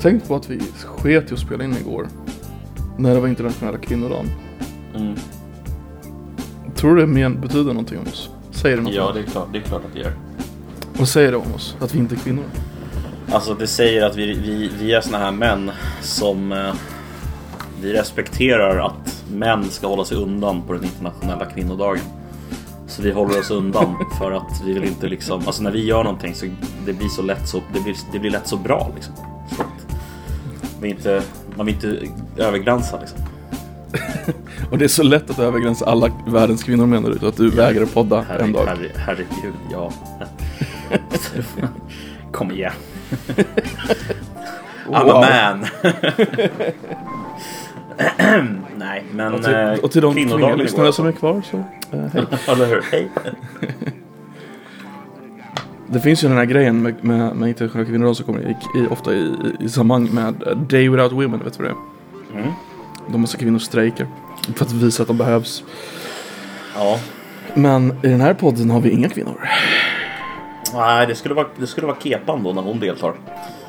tänkt på att vi sket i att spela in igår. När det var internationella kvinnodagen. Mm. Tror du det men betyder någonting om oss? Säger det något? Ja, det är, klart, det är klart att det gör. Vad säger det om oss? Att vi inte är kvinnor? Alltså det säger att vi, vi, vi är såna här män som eh, vi respekterar att män ska hålla sig undan på den internationella kvinnodagen. Så vi håller oss undan för att vi vill inte liksom, alltså när vi gör någonting så det blir så lätt så, det blir, det blir lätt så bra liksom. Så att vi inte, man vill inte överglänsa liksom. Och det är så lätt att övergränsa alla världens kvinnor menar du? Att du vägrar podda Herre, en dag? herre, herregud, ja. Kom igen. I'm a man. Nej, men Och till, eh, och till de kvinnodagen kvinnliga lyssnare som är kvar så, eh, hej. Eller hur? Hej. Det finns ju den här grejen med, med, med internationella kvinnodagen som kommer i, i, ofta i, i, i samband med Day Without Women, vet du vad det är? Mm. De massa kvinnor strejkar. För att visa att de behövs. Ja. Men i den här podden har vi inga kvinnor. Nej, det skulle vara, det skulle vara Kepan då när hon deltar.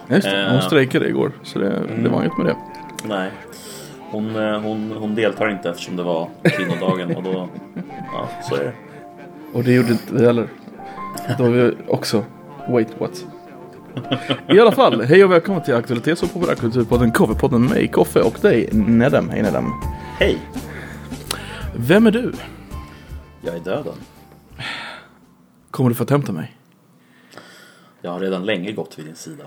Just det, hon Eh. strejkade igår. Så det, det var inget med det. Nej. Hon, eh, hon, hon deltar inte eftersom det var kvinnodagen och då... Ja, så är det. Och det gjorde inte vi heller. Då var vi också, wait what? I alla fall, hej och välkommen till Aktualitets och populärkulturpodden Coverpodden med mig, Koffe och dig, Nedem. Hej Nedem. Hej! Vem är du? Jag är döden. Kommer du få hämta mig? Jag har redan länge gått vid din sida.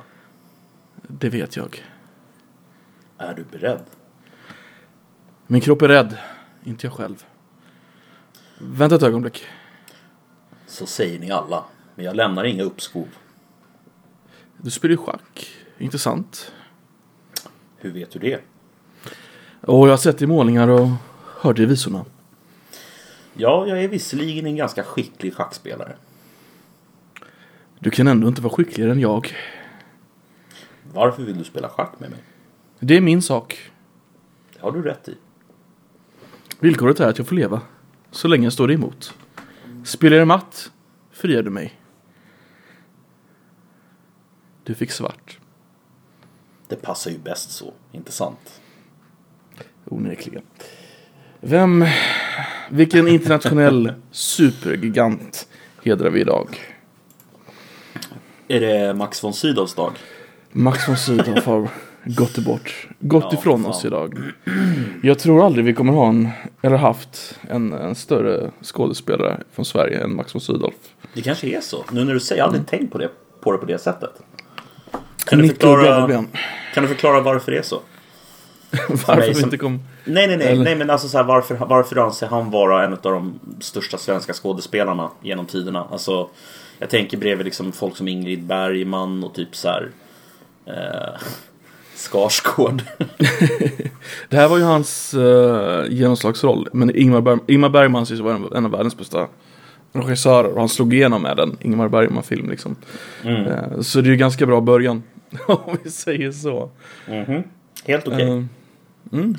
Det vet jag. Är du beredd? Min kropp är rädd, inte jag själv. Vänta ett ögonblick. Så säger ni alla. Men jag lämnar inga uppskov. Du spelar ju schack, inte sant? Hur vet du det? Och jag har sett i målningar och hört i visorna. Ja, jag är visserligen en ganska skicklig schackspelare. Du kan ändå inte vara skickligare än jag. Varför vill du spela schack med mig? Det är min sak. Det har du rätt i. Villkoret är att jag får leva. Så länge jag står emot. Spelar jag matt, friar du mig. Du fick svart. Det passar ju bäst så, inte sant? Onekligen. Vem, vilken internationell supergigant hedrar vi idag? Är det Max von Sydows dag? Max von Sydow har gått bort. Gått Ja, ifrån fan. oss idag. Jag tror aldrig vi kommer ha en, eller haft en, en större skådespelare från Sverige än Max von Sydow. Det kanske är så. Nu när du säger, jag har aldrig tänkt på det, på det på det sättet. Kan du, förklara, kan du förklara varför det är så? Varför som- inte kom... Nej, nej, nej, Eller- nej men alltså så här, varför, varför anser han vara en av de största svenska skådespelarna genom tiderna? Alltså, jag tänker bredvid liksom folk som Ingrid Bergman och typ så här eh, Skarsgård. Det här var ju hans uh, genomslagsroll. Men Ingmar, Berg, Ingmar Bergman anses vara en, en av världens bästa regissörer. Och han slog igenom med en Ingmar Bergman-film liksom. Mm. Eh, så det är ju ganska bra början. Om vi säger så. Mhm. Helt okej. Eh, mm.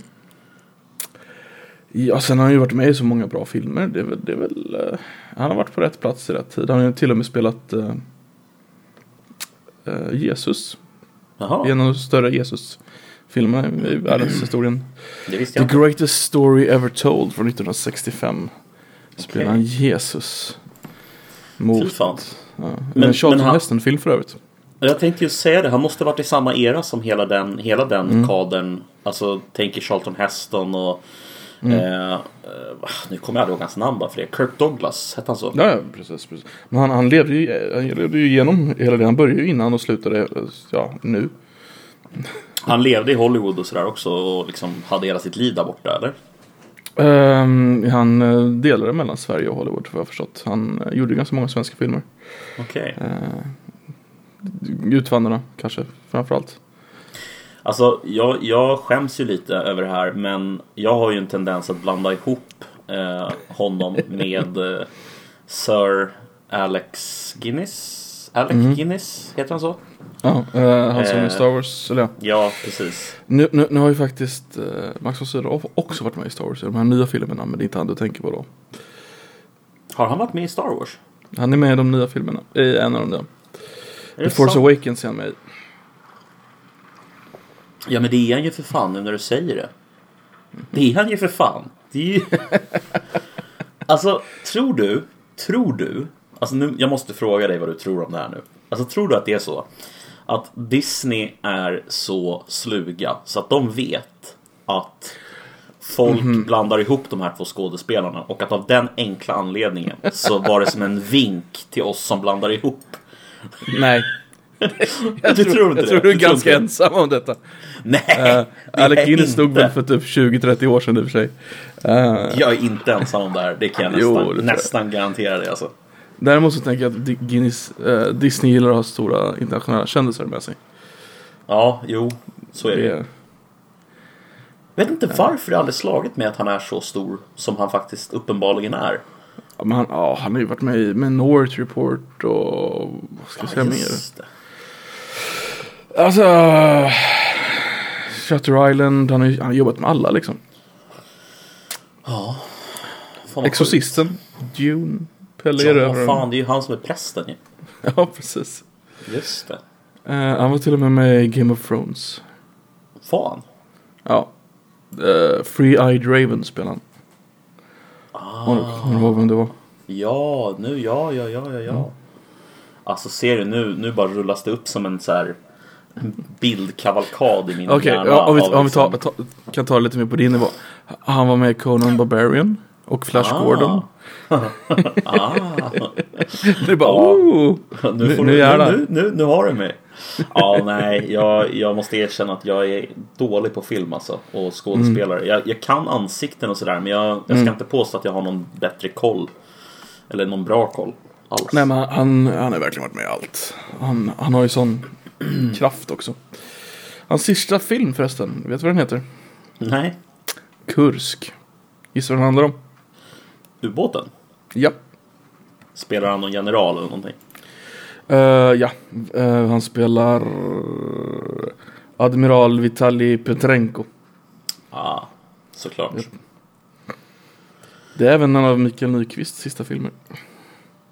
Ja, sen har han ju varit med i så många bra filmer. Det är väl, det är väl eh, han har varit på rätt plats i rätt tid. Han har ju till och med spelat Jesus. Jaha, en av de större Jesus-filmerna i världshistorien. det visste jag The inte. Greatest Story Ever Told från 1965. Spelar han Jesus. Mot... Fan. Ja. Men, en Charlton men han- Heston-film för övrigt. Jag tänkte ju säga det, han måste varit i samma era som hela den, hela den Mm. kadern. Alltså, tänker Charlton Heston och... Mm. Eh, eh, nu kommer jag ihåg hans namn bara för det. Kirk Douglas, hette han så? Ja, ja precis, precis. Men han, han, levde ju, han levde ju igenom hela det. Han började ju innan och slutade ja, nu. Han levde i Hollywood och sådär också och liksom hade hela sitt liv där borta, eller? Ehm, han eh, delade mellan Sverige och Hollywood vad jag har förstått. Han eh, gjorde ganska många svenska filmer. Okej. Uh, Utvandrarna kanske framförallt. Alltså, jag, jag skäms ju lite över det här, men jag har ju en tendens att blanda ihop eh, honom med eh, Sir Alex Guinness. Alec Mm. Guinness, heter han så? Ja, uh, han som Eh. i Star Wars. Eller, ja. Ja, precis. nu, nu, nu har ju faktiskt uh, Max von Sydow också varit med i Star Wars. i De här nya filmerna, men det är inte han du tänker på då. Har han varit med i Star Wars? Han är med i de nya filmerna. I en av de nya. Är The Force sant? Awakens är han med i. Ja men det är han ju för fan nu när du säger det. Det är han ju för fan. Det är ju... alltså, tror du, tror du, alltså nu, jag måste fråga dig vad du tror om det här nu. Alltså tror du att det är så? Att Disney är så sluga så att de vet att folk blandar ihop de här två skådespelarna och att av den enkla anledningen så var det som en vink till oss som blandar ihop. Nej. Jag tror, tror inte jag tror du är ganska ensam om detta. Nej, Uh, Alec jag Guinness stod inte. väl för typ 20-30 år sedan i och för sig. Eh, Jag är inte ensam om det här, det kan jag Jo, nästan, jag. nästan garantera dig alltså. däremot så tänker jag att Guinness, eh, Disney gillar att ha stora internationella kändisar med sig. Ja, jo, så är det. Det är, Vet inte varför det aldrig slagit mig att han är så stor som han faktiskt uppenbarligen är. ja, men han, ja, han har ju varit med i Minority Report och vad ska jag säga mer? Alltså, Shutter Island, han har, ju- han har jobbat med alla liksom. Ja. Fan, Exorcisten, Dune, Pelle. Ja, fan, det är ju han som är prästen ju. Ja, precis. Just det. Eh, han var till och med med i Game of Thrones. Fan. Ja. Uh, Free-Eyed Raven spelade han. Ah. Kommer du ihåg vem det var? Ja, nu, ja, ja, ja, ja, ja. Alltså ser du nu, nu bara rullas det upp som en så här bildkavalkad i min Okej, hjärna. ja, om vi, av om vi tar, liksom- ta, kan ta det lite mer på din nivå. Han var med i Conan Barbarian och Flash Ah. Gordon. Ah, är bara Ja. oh! nu, får nu du, nu, nu, nu har du mig. Ja, nej, jag, jag måste erkänna att jag är dålig på film alltså, och skådespelare. Mm. Jag, jag kan ansikten och sådär, men jag, jag ska inte påstå att jag har någon bättre koll. Eller någon bra koll alls. Nej men han, han har verkligen varit med i allt. Han, han har ju sån kraft också. Hans sista film förresten, vet du vad den heter? nej. Kursk. Gissa vad den handlar om? ubåten? Ja. Spelar han någon general eller någonting? Eh, ja, Eh, han spelar Admiral Vitalij Petrenko. Ja, såklart. Det är även en av Mikael Nyqvists sista filmer.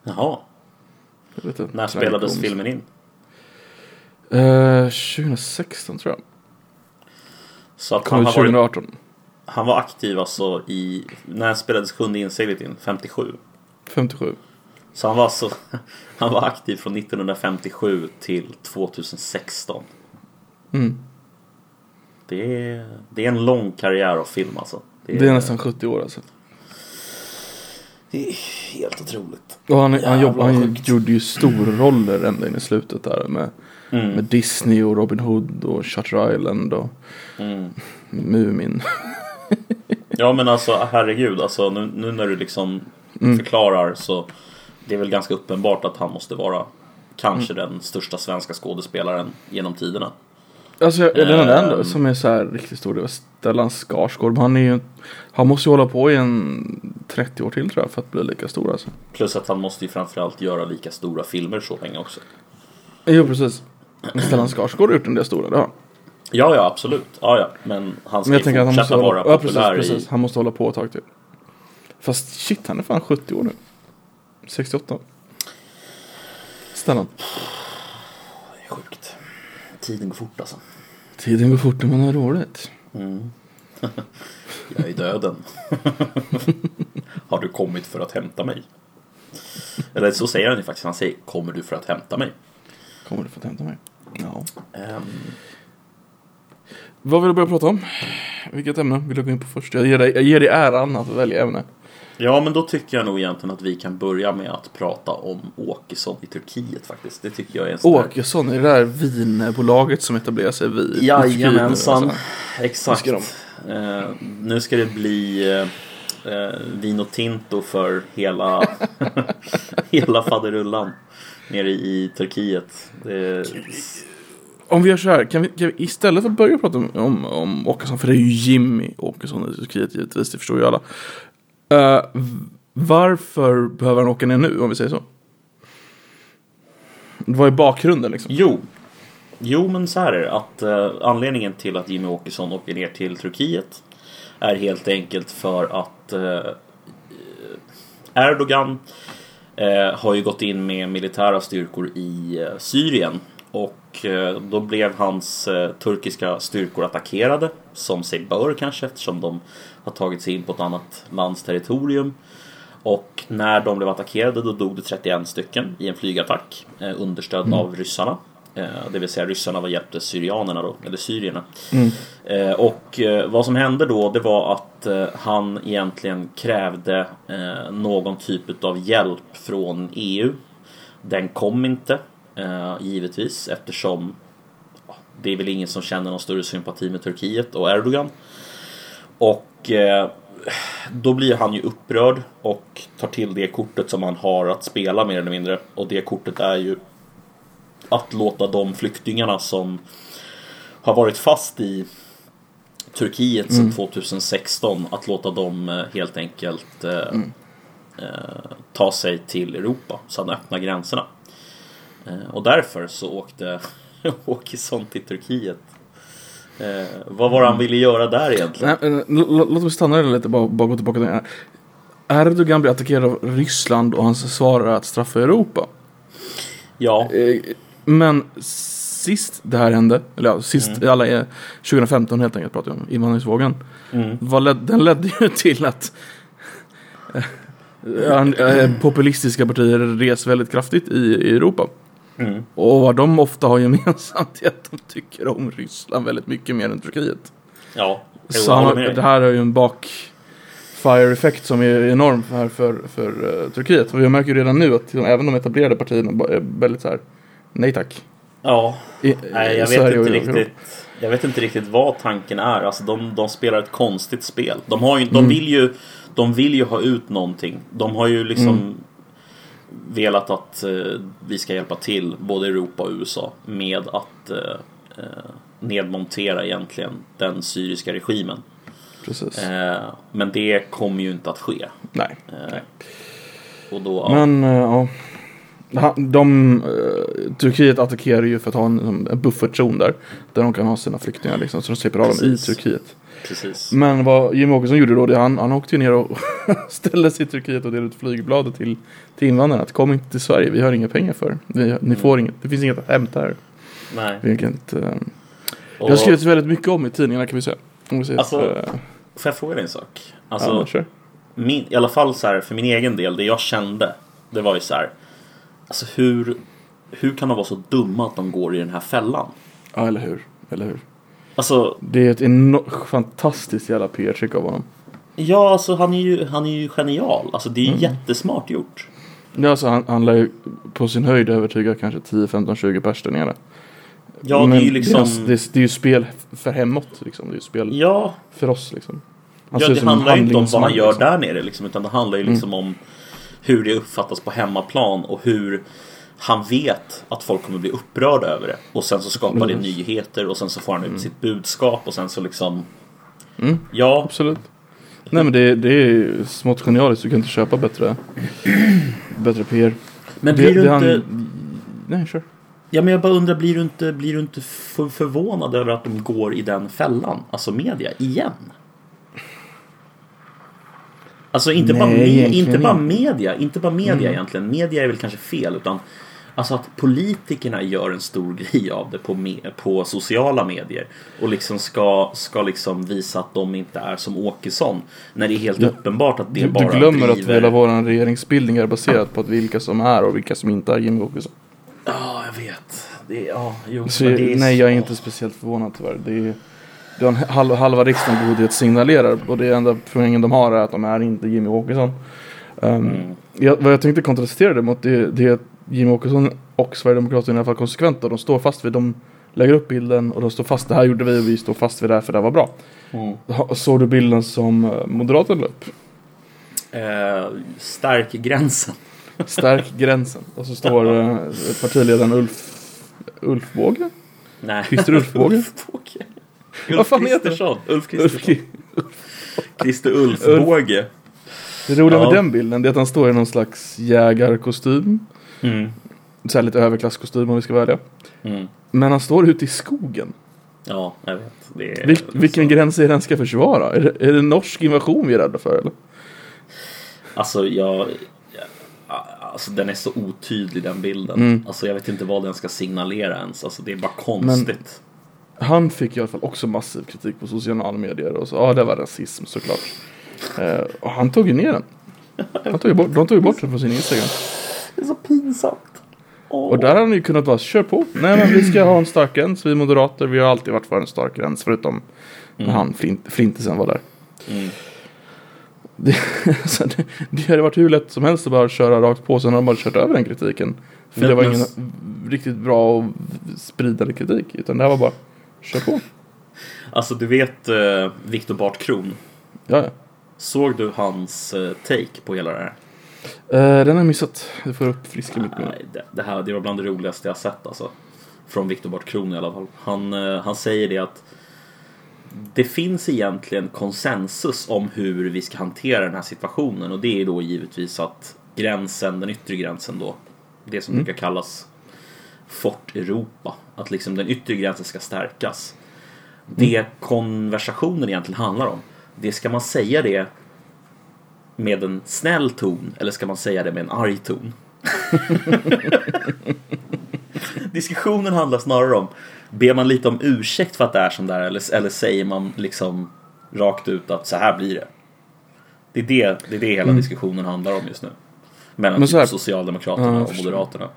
Jaha, när spelades filmen in? Eh, 2016 tror jag. Så att Kom han, ut har varit, 2018. han var aktiv alltså i... När spelades Sjunde inseglet in? 57? 57. Så han var alltså... Han var aktiv från 1957 till 2016. Mm. Det är, det är en lång karriär av film alltså. Det är nästan 70 år alltså. Det är helt otroligt. Och han, han, jobb, han gjorde ju storroller ända in i slutet där med, Mm. med Disney och Robin Hood och Shutter Island och Mm. Mumin. Ja men alltså herregud, alltså, nu, nu när du liksom Mm. förklarar så det är väl ganska uppenbart att han måste vara kanske Mm. den största svenska skådespelaren genom tiderna. Alltså jag- den enda Ehm. som är så här riktigt stor det var Stellan Skarsgård. Men han är ju Han måste ju hålla på i en 30 år till tror jag för att bli lika stor alltså. Plus att han måste ju framförallt göra lika stora filmer så länge också. Jo precis. Stellan Skarsgård har gjort en del stora, det har. Ja, ja absolut. Ja, ja. Men han ska Men jag tänker att han måste fortsätta hålla, vara ja, precis, precis. i... Han måste hålla på ett tag till. Fast shit, han är fan 70 år nu. 68. Stellan. Det är sjukt. Tiden går fort alltså. Tiden går fort när man har roligt. Mm. Jag är döden. Har du kommit för att hämta mig? Eller så säger han ju faktiskt. Han säger Kommer du för att hämta mig? Kommer du få hämta mig? Ja. Ehm, Vad vill du börja prata om? Vilket ämne vill du gå in på först? Jag ger dig, jag ger dig äran att välja ämne. Ja, men då tycker jag nog egentligen att vi kan börja med att prata om Åkesson i Turkiet faktiskt. Det tycker jag är en sån Åkesson, är det där vinbolaget som etablerar sig vid Turkiet nu, Jajamensan, alltså? exakt. Nu Eh, nu ska det bli eh, eh, Vino Tinto för hela, hela faderullan nere i Turkiet. Det, Om vi gör så här, kan vi, kan vi istället för att börja prata om, om, om Åkesson, för det är ju Jimmy Åkesson i Turkiet givetvis, det förstår ju alla. V- varför behöver han åka ner nu, om vi säger så? Vad är bakgrunden liksom? jo, jo, men så här är det att eh, anledningen till att Jimmy Åkesson åker ner till Turkiet är helt enkelt för att eh, Erdogan har ju gått in med militära styrkor i eh, Syrien Och eh, då blev hans eh, turkiska styrkor attackerade, som sig bör kanske eftersom de har tagit sig in på ett annat lands territorium. Och när de blev attackerade då dog det 31 stycken i en flygattack eh, understödd av ryssarna. Eh, det vill säga ryssarna var hjälpte syrianerna då, eller syrierna. Eh, och eh, vad som hände då det var att han egentligen krävde någon typ av hjälp från EU. Den kom inte givetvis eftersom det är väl ingen som känner någon större sympati med Turkiet och Erdogan. Och då blir han ju upprörd och tar till det kortet som han har att spela mer eller mindre. Och det kortet är ju att låta de flyktingarna som har varit fast i Turkiet sedan 2016 att låta dem eh, helt enkelt eh, eh, ta sig till Europa så han öppnar gränserna. Eh, och därför så åkte Åkesson till Turkiet. Eh, vad var det han ville göra där egentligen? Nej, eh, låt mig stanna där lite, bara, bara gå tillbaka till det här. Erdogan blir attackerad av Ryssland och hans svar är att straffa Europa. Ja, Men sist det här hände, eller ja, sist alla är 2015 helt enkelt pratar jag om, invandringsvågen. Mm. Led, den ledde ju till att eh, eh, populistiska partier res väldigt kraftigt i, i Europa. Mm. Och vad de ofta har gemensamt är att de tycker om Ryssland väldigt mycket mer än Turkiet. ja. Så jag han, har- det här är ju en backfire-effekt som är enorm här för, för eh, Turkiet. Och vi märker ju redan nu att även de etablerade partierna är väldigt så här, nej tack. Ja, I, nej, jag vet inte riktigt. Jag vet inte riktigt vad tanken är. Alltså de, de spelar ett konstigt spel. De, har ju, Mm. de, vill ju, de vill ju ha ut någonting. De har ju liksom Mm. velat att eh, vi ska hjälpa till, både Europa och USA, med att eh, eh, nedmontera egentligen den syriska regimen. Precis. Eh, men det kommer ju inte att ske. nej. Eh, och då. Men, eh, ja. Han- De, eh, Turkiet attackerar ju för att ha en, en buffertzon där. Där de kan ha sina flyktingar liksom. Så de slipper ha dem i Precis. Turkiet. precis. Men vad Jimmie Åkesson gjorde då, det han, han åkte ju ner och ställde sig i Turkiet och delade ut flygbladet till, till invandrarna. Att kom inte till Sverige, vi har inga pengar för. Vi, Mm. ni får inget, det finns inget att hämta här. Nej. Vilket, eh, det har skrivits väldigt mycket om i tidningarna kan vi säga. Om vi säger, Alltså, eh, Får jag fråga dig en sak? ja, Alltså, kör. min, i alla fall så här, för min egen del, det jag kände, det var ju så här. Alltså hur, hur kan de vara så dumma att de går i den här fällan? Ja, eller hur. Eller hur. Alltså, Det är ett enormt fantastiskt jävla PR-trick av honom. ja, alltså han är ju, han är ju genial. Alltså det är Mm. jättesmart gjort. Ja, alltså, han, han lär ju på sin höjd övertyga kanske 10, 15, 20 pers där nere. Ja, Men det är ju liksom... Det är, det, det är ju spel för hemåt liksom. Det är ju spel Ja, för oss liksom. Han ja det handlar ju inte om vad han gör liksom. Mm. där nere liksom, utan det handlar ju liksom om hur det uppfattas på hemmaplan och hur han vet att folk kommer bli upprörda över det. Och sen så skapar det Precis. nyheter och sen så får han ut sitt budskap och sen så liksom... Mm. Ja, Absolut. Nej men det, det är smått genialiskt. Du kan inte köpa bättre, bättre PR. men Det- blir du det inte... han- Nej, kör. Ja men jag bara undrar, blir du inte, blir du inte för förvånad över att de går i den fällan? Alltså media, igen? Alltså inte, bara, Nej, me- egentligen inte bara media, inte bara media Mm. egentligen. Media är väl kanske fel utan Alltså att politikerna gör en stor grej av det på, me- på sociala medier och liksom ska, ska liksom visa att de inte är som Åkesson när det är helt Ja. uppenbart att det Du, bara du glömmer att driver... hela vår regeringsbildning är baserad på att vilka som är och vilka som inte är Jimmie Åkesson. Ja, jag vet. Det ja, jo, Så, det är nej, så- jag är inte speciellt förvånad tyvärr. Det är, är en halva, halva riksdagen budget signalerar och det enda poängen de har är att de är inte Jimmy Åkesson. Um, Mm. jag, vad jag tänkte kontrastera det mot det, det är att Jimmy Åkesson och Sverigedemokraterna i alla fall konsekventa. De står fast vid, de lägger upp bilden och de står fast, det här gjorde vi och vi står fast vid det här för det här var bra. Mm. Såg du bilden som eh, Moderaterna la upp? Eh, stärk gränsen. Stärk gränsen. Och så står eh, partiledaren Ulf, Ulf Båge? Nej. Christer? Ulfbåge. Vad Ulf fan heter Kristersson. Ulf Ulf, Kristersson. Christer Ulfbåge. det roliga Ja. med den bilden är att han står i någon slags jägarkostym. Mm. Så här lite överklasskostym om vi ska välja. Mm. Men han står ute i skogen. Ja, jag vet. Det är, Vil, vilken gräns är det han ska försvara? Är det, är det norsk invasion vi är rädda för eller? Alltså, jag... ja, Alltså den är så otydlig den bilden. Mm. Alltså jag vet inte vad den ska signalera ens. Alltså det är bara konstigt. Han fick i alla fall också massiv kritik på sociala medier och så, ja det var rasism såklart. Eh, och han tog ju ner den. Han tog ju bort, de tog ju bort den från sin Instagram. Det är så pinsamt. Åh. Och där hade han ju kunnat bara, kör på. Nej men vi ska ha en stark gräns, vi moderater, vi har alltid varit för en stark gräns förutom när han, flint, Flintisen var där. Mm. Det, så det, det hade varit hur lätt som helst att bara köra rakt på, sen har de bara kört över den kritiken. För Men- det var men- ingen riktigt bra och spridande kritik, utan det här var bara, kör på. Alltså du vet eh, Viktor Bart Kron. Ja, ja. Såg du hans eh, take på hela det här? Eh, den har jag missat. Det får upp friska mitt minne. Nej, det, det här det var bland det roligaste jag sett alltså. Från Viktor Bart Kron i alla fall. Han, eh, han säger det att det finns egentligen konsensus om hur vi ska hantera den här situationen och det är då givetvis att gränsen, den yttre gränsen då, det som brukar kallas Fort Europa, att liksom den yttre gränsen ska stärkas. Det konversationen egentligen handlar om, det ska man säga det med en snäll ton eller ska man säga det med en arg ton? Diskussionen handlar snarare om, ber man lite om ursäkt för att det är som det är eller, eller säger man liksom rakt ut att så här blir det? Det är det, det, är det hela diskussionen handlar om just nu. Mellan Men typ Socialdemokraterna Ja, och. Moderaterna.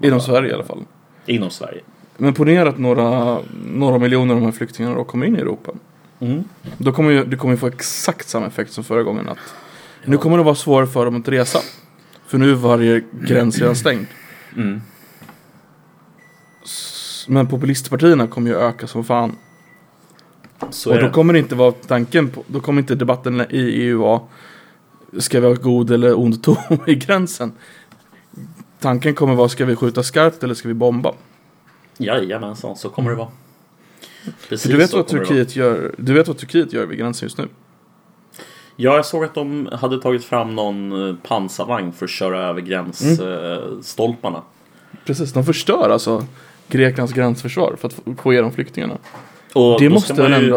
Inom Sverige i alla fall. Inom Sverige. Men ponera att några, några miljoner av de här flyktingarna då kommer in i Europa. Mm. Då kommer ju, det kommer få exakt samma effekt som förra gången. Att Nu kommer det vara svårare för dem att resa. För nu är varje gräns redan stängd. Mm. Men populistpartierna kommer ju öka som fan. Så Och då det. kommer det inte vara tanken på, då kommer inte debatten i EU vara Ska vi ha god eller ond ton i gränsen? Tanken kommer vara, ska vi skjuta skarpt eller ska vi bomba? Jajamensan, så kommer det vara. Precis du vet vad. Turkiet gör, du vet vad Turkiet gör vid gränsen just nu? Ja, jag såg att de hade tagit fram någon eh, pansarvagn för att köra över gränsstolparna. Precis, de förstör alltså Greklands gränsförsvar för att få- igenom flyktingarna. Och Det måste väl ju-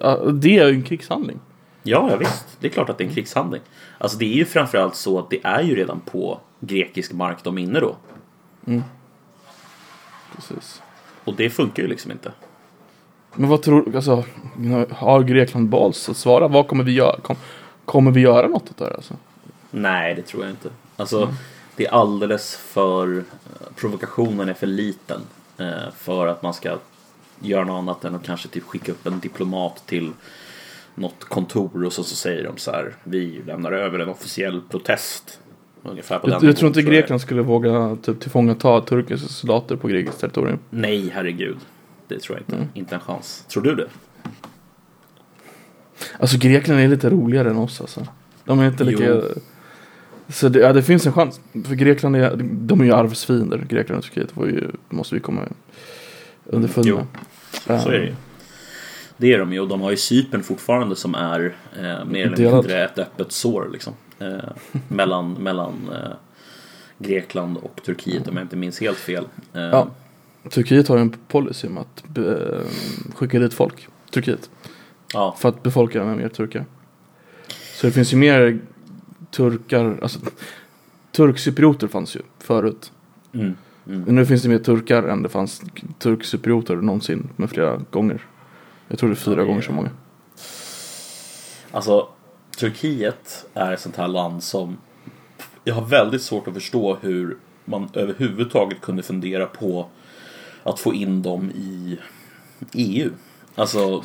ändå, det är ju en krigshandling. Ja, ja, visst. Det är klart att det är en krigshandling. Alltså det är ju framförallt så att det är ju redan på grekisk mark de är inne då. Precis. Och det funkar ju liksom inte. Men vad tror du, alltså, har Grekland balls att svara? Vad kommer vi göra? Kom, kommer vi göra något åt det här alltså? Nej, det tror jag inte. Alltså, det är alldeles för... Provokationen är för liten eh, för att man ska göra något annat än att kanske typ skicka upp en diplomat till något kontor och så, så säger de så här vi lämnar över en officiell protest. Ungefär på Jag, den nivån, tror inte jag. Grekland skulle våga typ, tillfångata turkiska soldater på grekiskt territorium. Nej, herregud. Det tror jag inte. Mm. Inte en chans. Tror du det? Alltså Grekland är lite roligare än oss alltså. De är inte lika... Jo. Så det, ja, det finns en chans. För Grekland är, de är ju arvsfiender. Grekland och Turkiet måste vi komma underfund Jo. med. Så är det ju. Det är de ju och de har ju Cypern fortfarande som är eh, mer eller mindre ett öppet sår liksom. Eh, mellan mellan eh, Grekland och Turkiet om jag inte minns helt fel. Eh, Ja. Turkiet har ju en policy om att be, skicka dit folk. Turkiet. ja. För att befolka med mer turkar. Så det finns ju mer turkar, alltså turkcyprioter fanns ju förut. Mm, mm. Men nu finns det mer turkar än det fanns turkcyprioter någonsin med flera gånger. Jag tror det är fyra Ja, det är- gånger så många. Alltså Turkiet är ett sånt här land som jag har väldigt svårt att förstå hur man överhuvudtaget kunde fundera på att få in dem i EU. Alltså,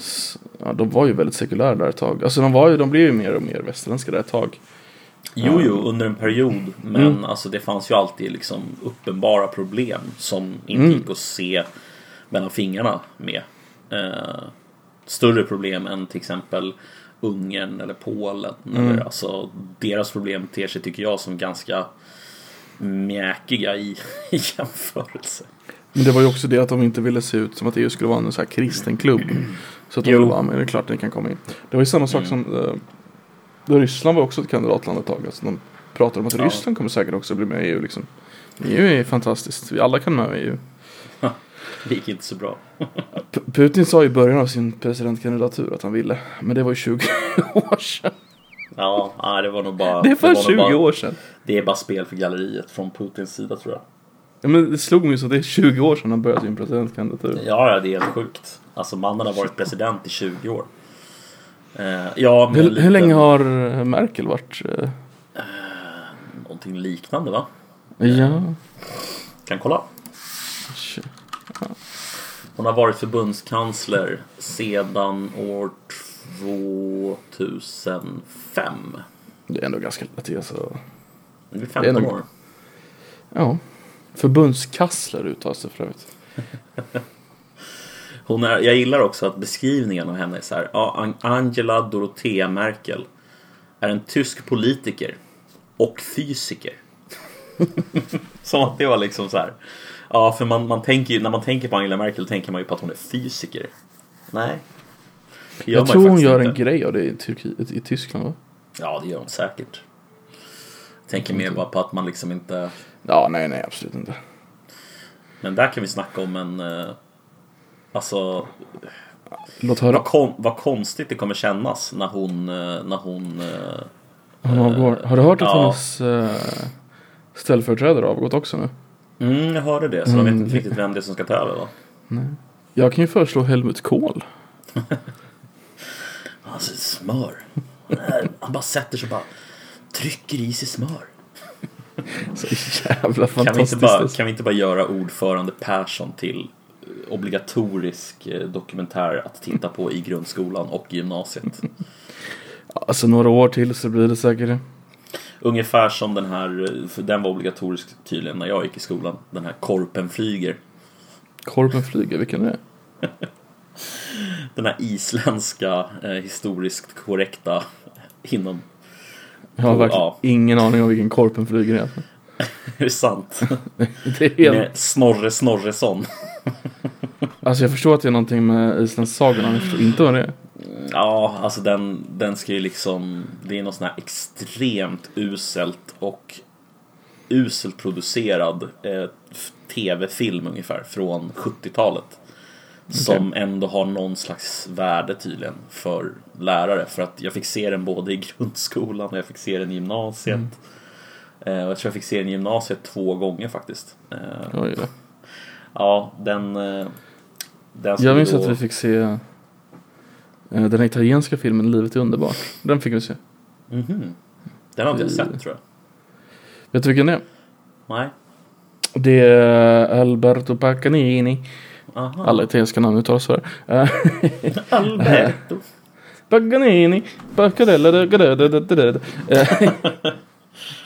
Ja, de var ju väldigt sekulära där ett tag. Alltså de var ju, de blev ju mer och mer västerländska där ett tag. jo, jo, under en period. Men Mm. alltså det fanns ju alltid liksom uppenbara problem som inte Mm. gick att se mellan fingrarna med. Eh, större problem än till exempel Ungern eller Polen. Mm. Eller, alltså, deras problem ter sig, tycker jag, som ganska mjäkiga i, i jämförelse. Men det var ju också det att de inte ville se ut som att EU skulle vara en sån här kristen klubb. Så att de Jo. vara med, det är klart ni kan komma in. Det var ju samma sak Mm. som eh, Ryssland var också ett kandidatland ett tag. Alltså de pratade om att Ja. Ryssland kommer säkert också bli med i EU liksom. EU är fantastiskt, vi alla kan med i EU. Det gick inte så bra. Putin sa i början av sin presidentkandidatur att han ville. Men det var ju 20 år sedan. Ja, det var nog bara... Det är nog 20 bara, år sedan. Det är bara spel för galleriet från Putins sida tror jag. Ja, men det slog mig så att det är 20 år sedan han började sin presidentkandidatur. Ja, det är helt sjukt. Alltså mannen har varit president i 20 år. Eh, ja, Hur, lite- hur länge har Merkel varit? eh, Någonting liknande va? Ja, Kan kolla. Hon har varit förbundskansler sedan år 2005. det är ändå ganska lätt alltså. Det blir Det är 15 nog- år. Ja. Förbundskansler uttalas det för övrigt. Hon är, jag gillar också att beskrivningen av henne är så här. Ja, Angela Dorothea Merkel är en tysk politiker och fysiker. Som att det var liksom så här. Ja, för man, man tänker ju, när man tänker på Angela Merkel tänker man ju på att hon är fysiker. Nej. Jag tror hon gör en inte. grej av det i, Turkiet, i Tyskland va? Ja, det gör hon säkert. Jag tänker mer bara på att man liksom inte... Ja, nej, nej, absolut inte. Men där kan vi snacka om en... eh, Alltså, Låt höra. vad, kon, vad konstigt det kommer kännas när hon... eh, När hon eh, Hon avgår. Har du hört att ja. hennes ställföreträdare har avgått också nu? Mm, jag hörde det. Så de vet inte riktigt vem det är som ska ta över va? Jag kan ju föreslå Helmut Kohl. Alltså smör. Han, är, han bara sätter sig och bara trycker i sig smör. Så jävla Kan vi, inte fantastiskt. bara, kan vi inte bara göra ordförande Persson till eh, obligatorisk eh, dokumentär att titta på i grundskolan och gymnasiet? Alltså några år till så blir det säkert. Ungefär som den här, för den var obligatorisk tydligen när jag gick i skolan. Den här Korpen flyger. Korpen flyger, vilken är det? Den här isländska eh, historiskt korrekta inom... Jag har verkligen ja. ingen aning om vilken Korpen flyger är. Är det sant? Det är helt... Med Snorre Snorresson. Alltså jag förstår att det är någonting med islandssagorna, men jag förstår inte vad det är. Ja, alltså den, den ska ju liksom... Det är någon sån här extremt uselt och uselt producerad eh, tv-film ungefär från 70-talet. Som ändå har någon slags värde tydligen för lärare. För att jag fick se den både i grundskolan och jag fick se den i gymnasiet. Eh, och jag tror jag fick se den i gymnasiet två gånger faktiskt. Eh, Oj, ja, den... Eh, den Jag minns då- att vi fick se den italienska filmen Livet är underbart. Den fick vi se. Mhm. Den har inte jag sett tror jag. Vet du vilken det är? Nej. Det är Alberto Paganini. Aha. Alla italienska namn uttalas så här. Eh, Alberto. Paganini, Baccarella. Eh,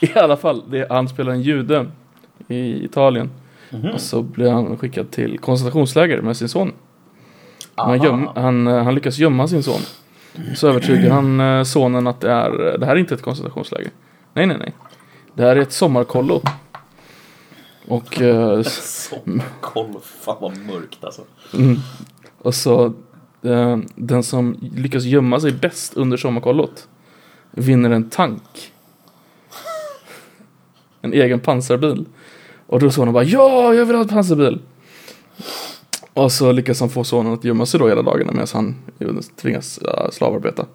I alla fall, det, han spelar en jude i Italien. Mhm. Och så blir han skickad till koncentrationsläger med sin son. Han, göm, han, eh, han lyckas gömma sin son. Så övertygar han eh, sonen att det, är, det här är inte ett koncentrationsläger. Nej, nej, nej. Det här är ett sommarkollo. Och, eh, s- Sommarkoll, fan vad mörkt alltså. mm, och så eh, den som lyckas gömma sig bäst under sommarkollot vinner en tank. En egen pansarbil. Och då sonen bara ja, jag vill ha en pansarbil. Och så lyckas han få sonen att gömma sig då hela dagarna medan han tvingas uh, slavarbeta.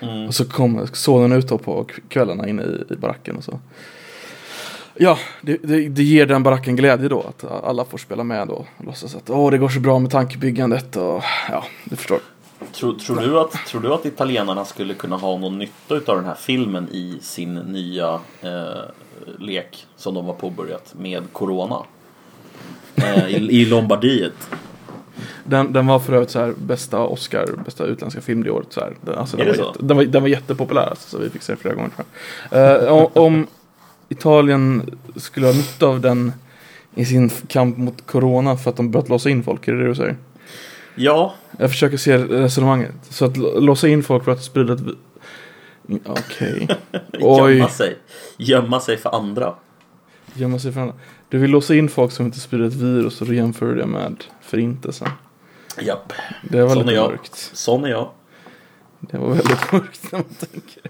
Mm. Och så kommer sonen ut då på kvällarna inne i, i baracken och så. Ja, det, det, det ger den baracken glädje då att alla får spela med då. Och låtsas att åh, det går så bra med tankbyggandet och ja, du förstår. Tror, tror, du att, tror du att italienarna skulle kunna ha någon nytta av den här filmen i sin nya eh, lek som de har påbörjat med Corona? Eh, i, I Lombardiet. Den, den var för övrigt så här bästa Oscar, bästa utländska film det året. Så här. Den, alltså, den, var jätte, den, var, den var jättepopulär alltså, så vi fick se den flera gånger. Eh, om, om Italien skulle ha nytta av den i sin kamp mot Corona för att de börjat låsa in folk, är det det du säger? Ja, Jag försöker se resonemanget. Så att låsa in folk för att sprida ett... Okej. Oj. gömma sig. Gömma sig för andra. Gömma sig för andra. Du vill låsa in folk som inte sprider ett virus och då jämför du det med förintelsen. Japp, Det var Sån lite mörkt. sån är jag. Det var väldigt mörkt när man tänker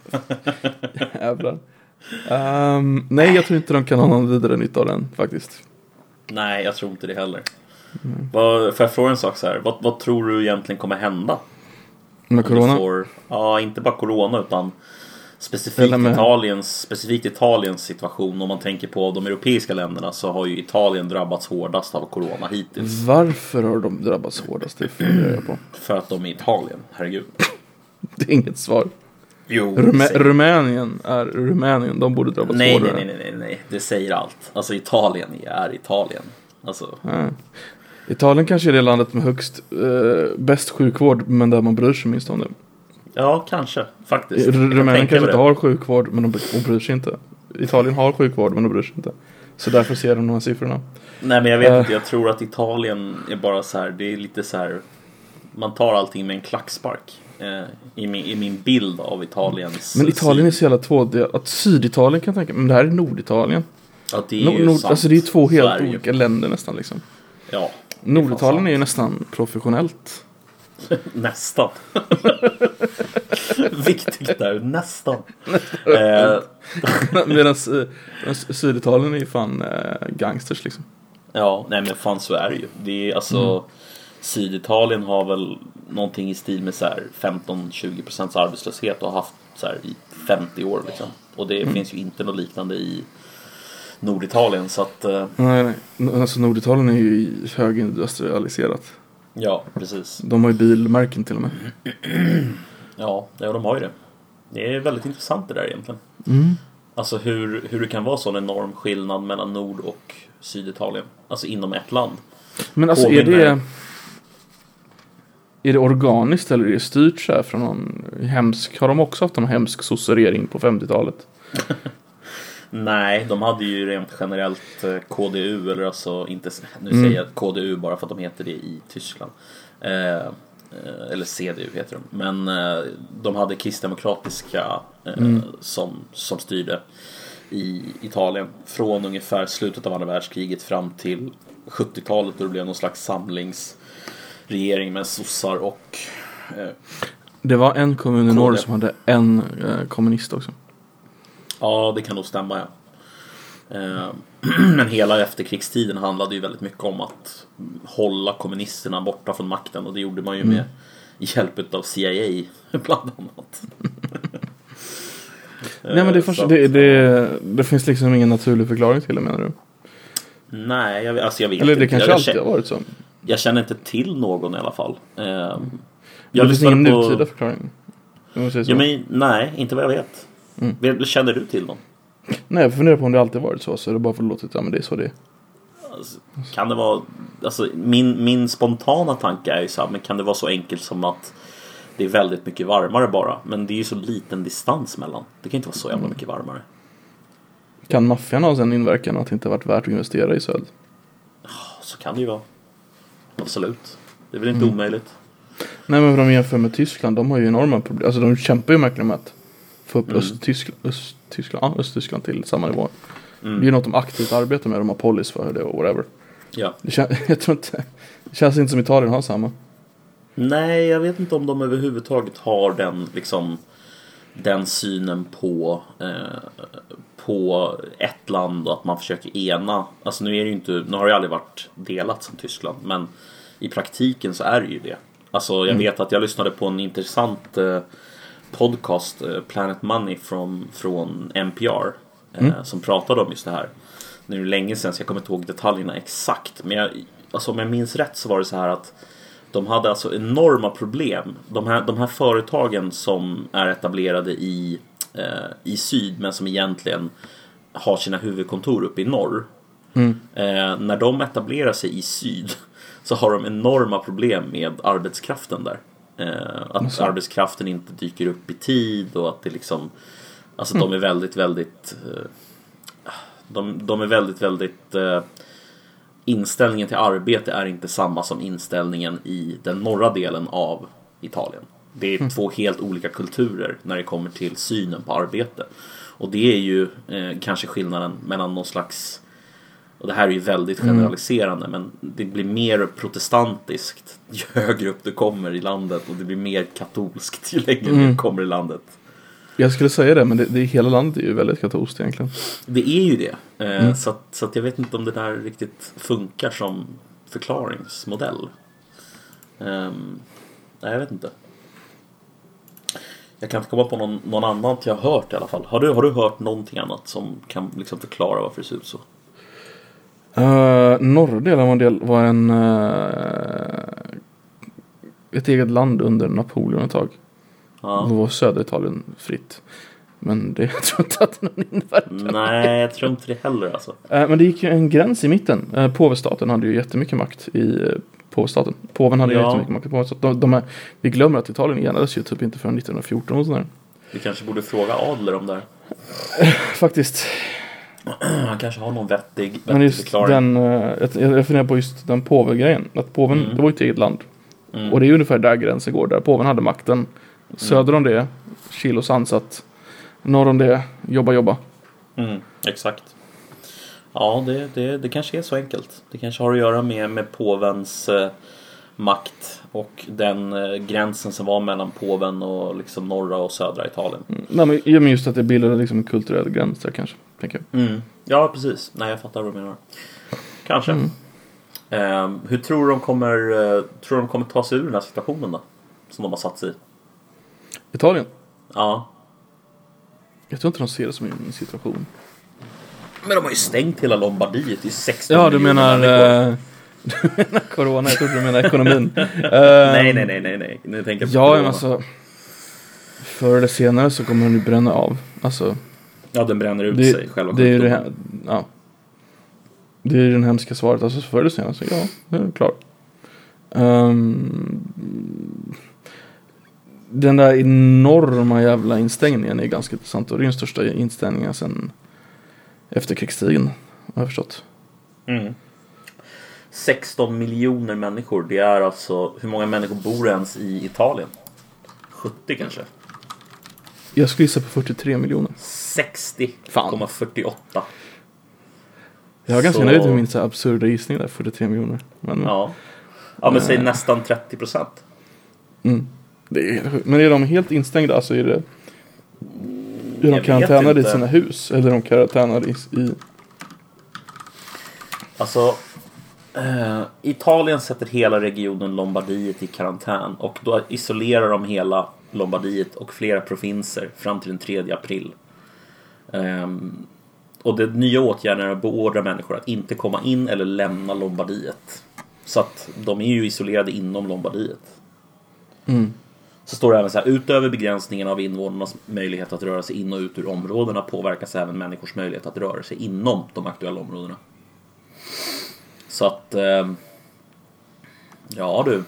Jävlar. Ehm, nej, jag tror inte de kan ha någon vidare nytta av den faktiskt. Nej, jag tror inte det heller. Vad, får jag fråga en sak så här? Vad, vad tror du egentligen kommer hända? Med corona. Får, ja, inte bara corona utan specifikt, Italiens, specifikt Italiens situation, om man tänker på de europeiska länderna så har ju Italien drabbats hårdast av corona hittills. Varför har de drabbats hårdast? Det funderar jag på. För att de är Italien, herregud. Det är inget svar. Jo, Rumä- Rumänien är Rumänien. De borde drabbas nej, nej, hårdare. nej, nej, nej, nej, det säger allt. Alltså Italien är Italien. Alltså, Ja. Italien kanske är det landet med högst, eh, bäst sjukvård men där man bryr sig minst om det. Ja, kanske faktiskt. Rumänien kanske inte det. har sjukvård men de, bryr sig inte. Italien har sjukvård men de bryr sig inte. Så därför ser de de här siffrorna. Nej men jag vet Eh. inte, jag tror att Italien är bara så här, det är lite så här. Man tar allting med en klackspark. Eh, i, min, I min bild av Italiens Men Italien är så jävla tvådelat. Att Syditalien kan jag tänka men det här är Norditalien. Ja, det är Nord, ju nord, sant. alltså det är två helt ju. olika länder nästan liksom. Ja, Norditalien är ju nästan professionellt. nästan. Viktigt där, nästan. eh, Medan eh, Syditalien är ju fan eh, gangsters liksom. ja, nej men fan så är det ju. Det är alltså Mm. Syditalien har väl någonting i stil med så här 15-20% arbetslöshet och har haft så här i 50 år liksom. Och det Mm. finns ju inte något liknande i Norditalien så att eh, Nej, nej. Alltså Norditalien är ju högindustrialiserat. Ja, precis. De har ju bilmärken till och med. Ja, ja, de har ju det. Det är väldigt intressant det där egentligen. Mm. Alltså hur, hur det kan vara sån enorm skillnad mellan Nord och Syditalien. Alltså inom ett land. Men alltså är Påminner- det... Är det organiskt eller är det styrt så här från någon hemsk... Har de också haft någon hemsk sosseregering på 50-talet? Nej, de hade ju rent generellt eh, KDU, eller alltså inte, nu Mm. säger jag KDU bara för att de heter det i Tyskland. Eh, eh, eller CDU heter de. Men eh, de hade kristdemokratiska eh, Mm. som, som styrde i Italien från ungefär slutet av andra världskriget fram till 70-talet då det blev någon slags samlingsregering med sossar och eh, Det var en kommun i norr som hade en eh, kommunist också. Ja, det kan nog stämma ja. Eh, Men hela efterkrigstiden handlade ju väldigt mycket om att hålla kommunisterna borta från makten och det gjorde man ju med hjälp av CIA bland annat. Nej men det, Eh, så det, det, det finns liksom ingen naturlig förklaring till det menar du? Nej, jag, alltså jag vet Eller det inte. kanske jag, alltid har varit så? jag känner inte till någon i alla fall. Eh, Jag det finns ingen lyssnade nutida på... förklaring? Ja, men, nej, inte vad jag vet. Mm. Känner du till någon? Nej jag funderar på om det alltid varit så. Så är det bara för att låta ja men det är så det är. Alltså, Kan det vara, alltså min, min spontana tanke är ju så här, men kan det vara så enkelt som att det är väldigt mycket varmare bara. Men det är ju så liten distans mellan. Det kan inte vara så jävla Mm. mycket varmare. Kan maffian ha en inverkan att det inte varit värt att investera i söd? Så kan det ju vara. Absolut. Det är väl inte Mm. omöjligt. Nej men om de jämför med Tyskland, de har ju enorma problem. Alltså de kämpar ju verkligen med att få upp Mm. Östtyskland, Östtyskland, ja, Östtyskland till samma nivå. Mm. Det är något de aktivt arbetar med, de har policy för det och whatever. Ja. Det, kän, jag tror inte, det känns inte som Italien har samma. Nej, jag vet inte om de överhuvudtaget har den liksom den synen på eh, på ett land och att man försöker ena. Alltså nu är det ju inte, nu har det ju aldrig varit delat som Tyskland, men i praktiken så är det ju det. Alltså jag vet att jag lyssnade på en intressant eh, podcast, eh, Planet Money från, från NPR, eh, som pratade om just det här. Nu är det länge sedan så jag kommer inte ihåg detaljerna exakt, men jag, alltså om jag minns rätt så var det så här att de hade alltså enorma problem. De här, de här företagen som är etablerade i, eh, i syd men som egentligen har sina huvudkontor uppe i norr. Eh, när de etablerar sig i syd så har de enorma problem med arbetskraften där. Eh, att Jaså? arbetskraften inte dyker upp i tid och att det liksom Alltså de är väldigt, väldigt eh, de, de är väldigt, väldigt eh, Inställningen till arbete är inte samma som inställningen i den norra delen av Italien. Det är två helt olika kulturer när det kommer till synen på arbete. Och det är ju eh, kanske skillnaden mellan någon slags och det här är ju väldigt generaliserande men det blir mer protestantiskt ju högre upp du kommer i landet och det blir mer katolskt ju längre du kommer i landet. Jag skulle säga det, men det, det, hela landet är ju väldigt katolskt egentligen. Det är ju det. Eh, så, att, så att jag vet inte om det där riktigt funkar som förklaringsmodell. Ehm, nej, jag vet inte. Jag kan inte komma på någon, någon annan jag har hört i alla fall. Har du, har du hört någonting annat som kan liksom förklara varför det ser ut så? Uh, norra delen var en, del, var en uh, ett eget land under Napoleon ett tag. Ja. Då var södra Italien fritt. Men det jag tror inte att någon innebär. Nej, jag tror inte det heller alltså. Uh, men det gick ju en gräns i mitten. Uh, påvestaten hade ju jättemycket makt i uh, påvestaten. Påven hade Ja. jättemycket makt i påvestaten. De, de är, vi glömmer att Italien enades ju typ inte förrän 1914 och sådär. Vi kanske borde fråga Adler om det här. Faktiskt. Han kanske har någon vettig, vettig Men just förklaring. den, uh, jag, jag funderar på just den påvegrejen. Att påven, Mm. det var ju ett eget land. Mm. Och det är ungefär där gränsen går. Där påven hade makten. Söder om det, Chilos ansat. Norr om det, jobba jobba. Mm, exakt. Ja, det, det, det kanske är så enkelt. Det kanske har att göra med, med påvens eh, makt och den eh, gränsen som var mellan påven och liksom norra och södra Italien. Mm. Nej, men just att det bildade liksom en kulturell gräns där kanske. Tänker jag. Mm. Ja, precis. Nej, jag fattar vad du menar. Kanske. Mm. Eh, hur tror du de kommer, eh, tror de kommer ta sig ur den här situationen då? Som de har satt sig i? Italien? Ja. Jag tror inte de ser det som en situation. Men de har ju stängt hela Lombardiet i 16 Ja, du menar, eh, du menar corona. Jag trodde du menade ekonomin. Eh, Nej, nej, nej, nej, nej. Nu tänker jag på Ja, men alltså. Förr eller senare så kommer den ju bränna av. Alltså, Ja, den bränner ut det, sig, själva det är det, ja. Det är den hemska svaret. Alltså förr eller senare så ja, det är klart. Ehm, den där enorma jävla instängningen är ganska intressant. Och det är den största instängningen sedan efterkrigstiden. Har jag förstått. Mm. 16 miljoner människor. Det är alltså, hur många människor bor ens i Italien? 70 kanske? Jag skulle gissa på 43 miljoner. 60,48. Jag var ganska Så- nöjd med min så absurda gissning där, 43 miljoner. Men, Ja. Ja, men säg nästan 30 procent. mm, det är, men är de helt instängda? Alltså är det... Är de karantänade i sina hus? Eller är de karantänade i Alltså, eh, Italien sätter hela regionen Lombardiet i karantän och då isolerar de hela Lombardiet och flera provinser fram till den 3 april. Ehm, och det nya åtgärden är att beordra människor att inte komma in eller lämna Lombardiet. Så att de är ju isolerade inom Lombardiet. mm. Så står det även så här, utöver begränsningen av invånarnas möjlighet att röra sig in och ut ur områdena påverkas även människors möjlighet att röra sig inom de aktuella områdena. Så att... Eh, ja du.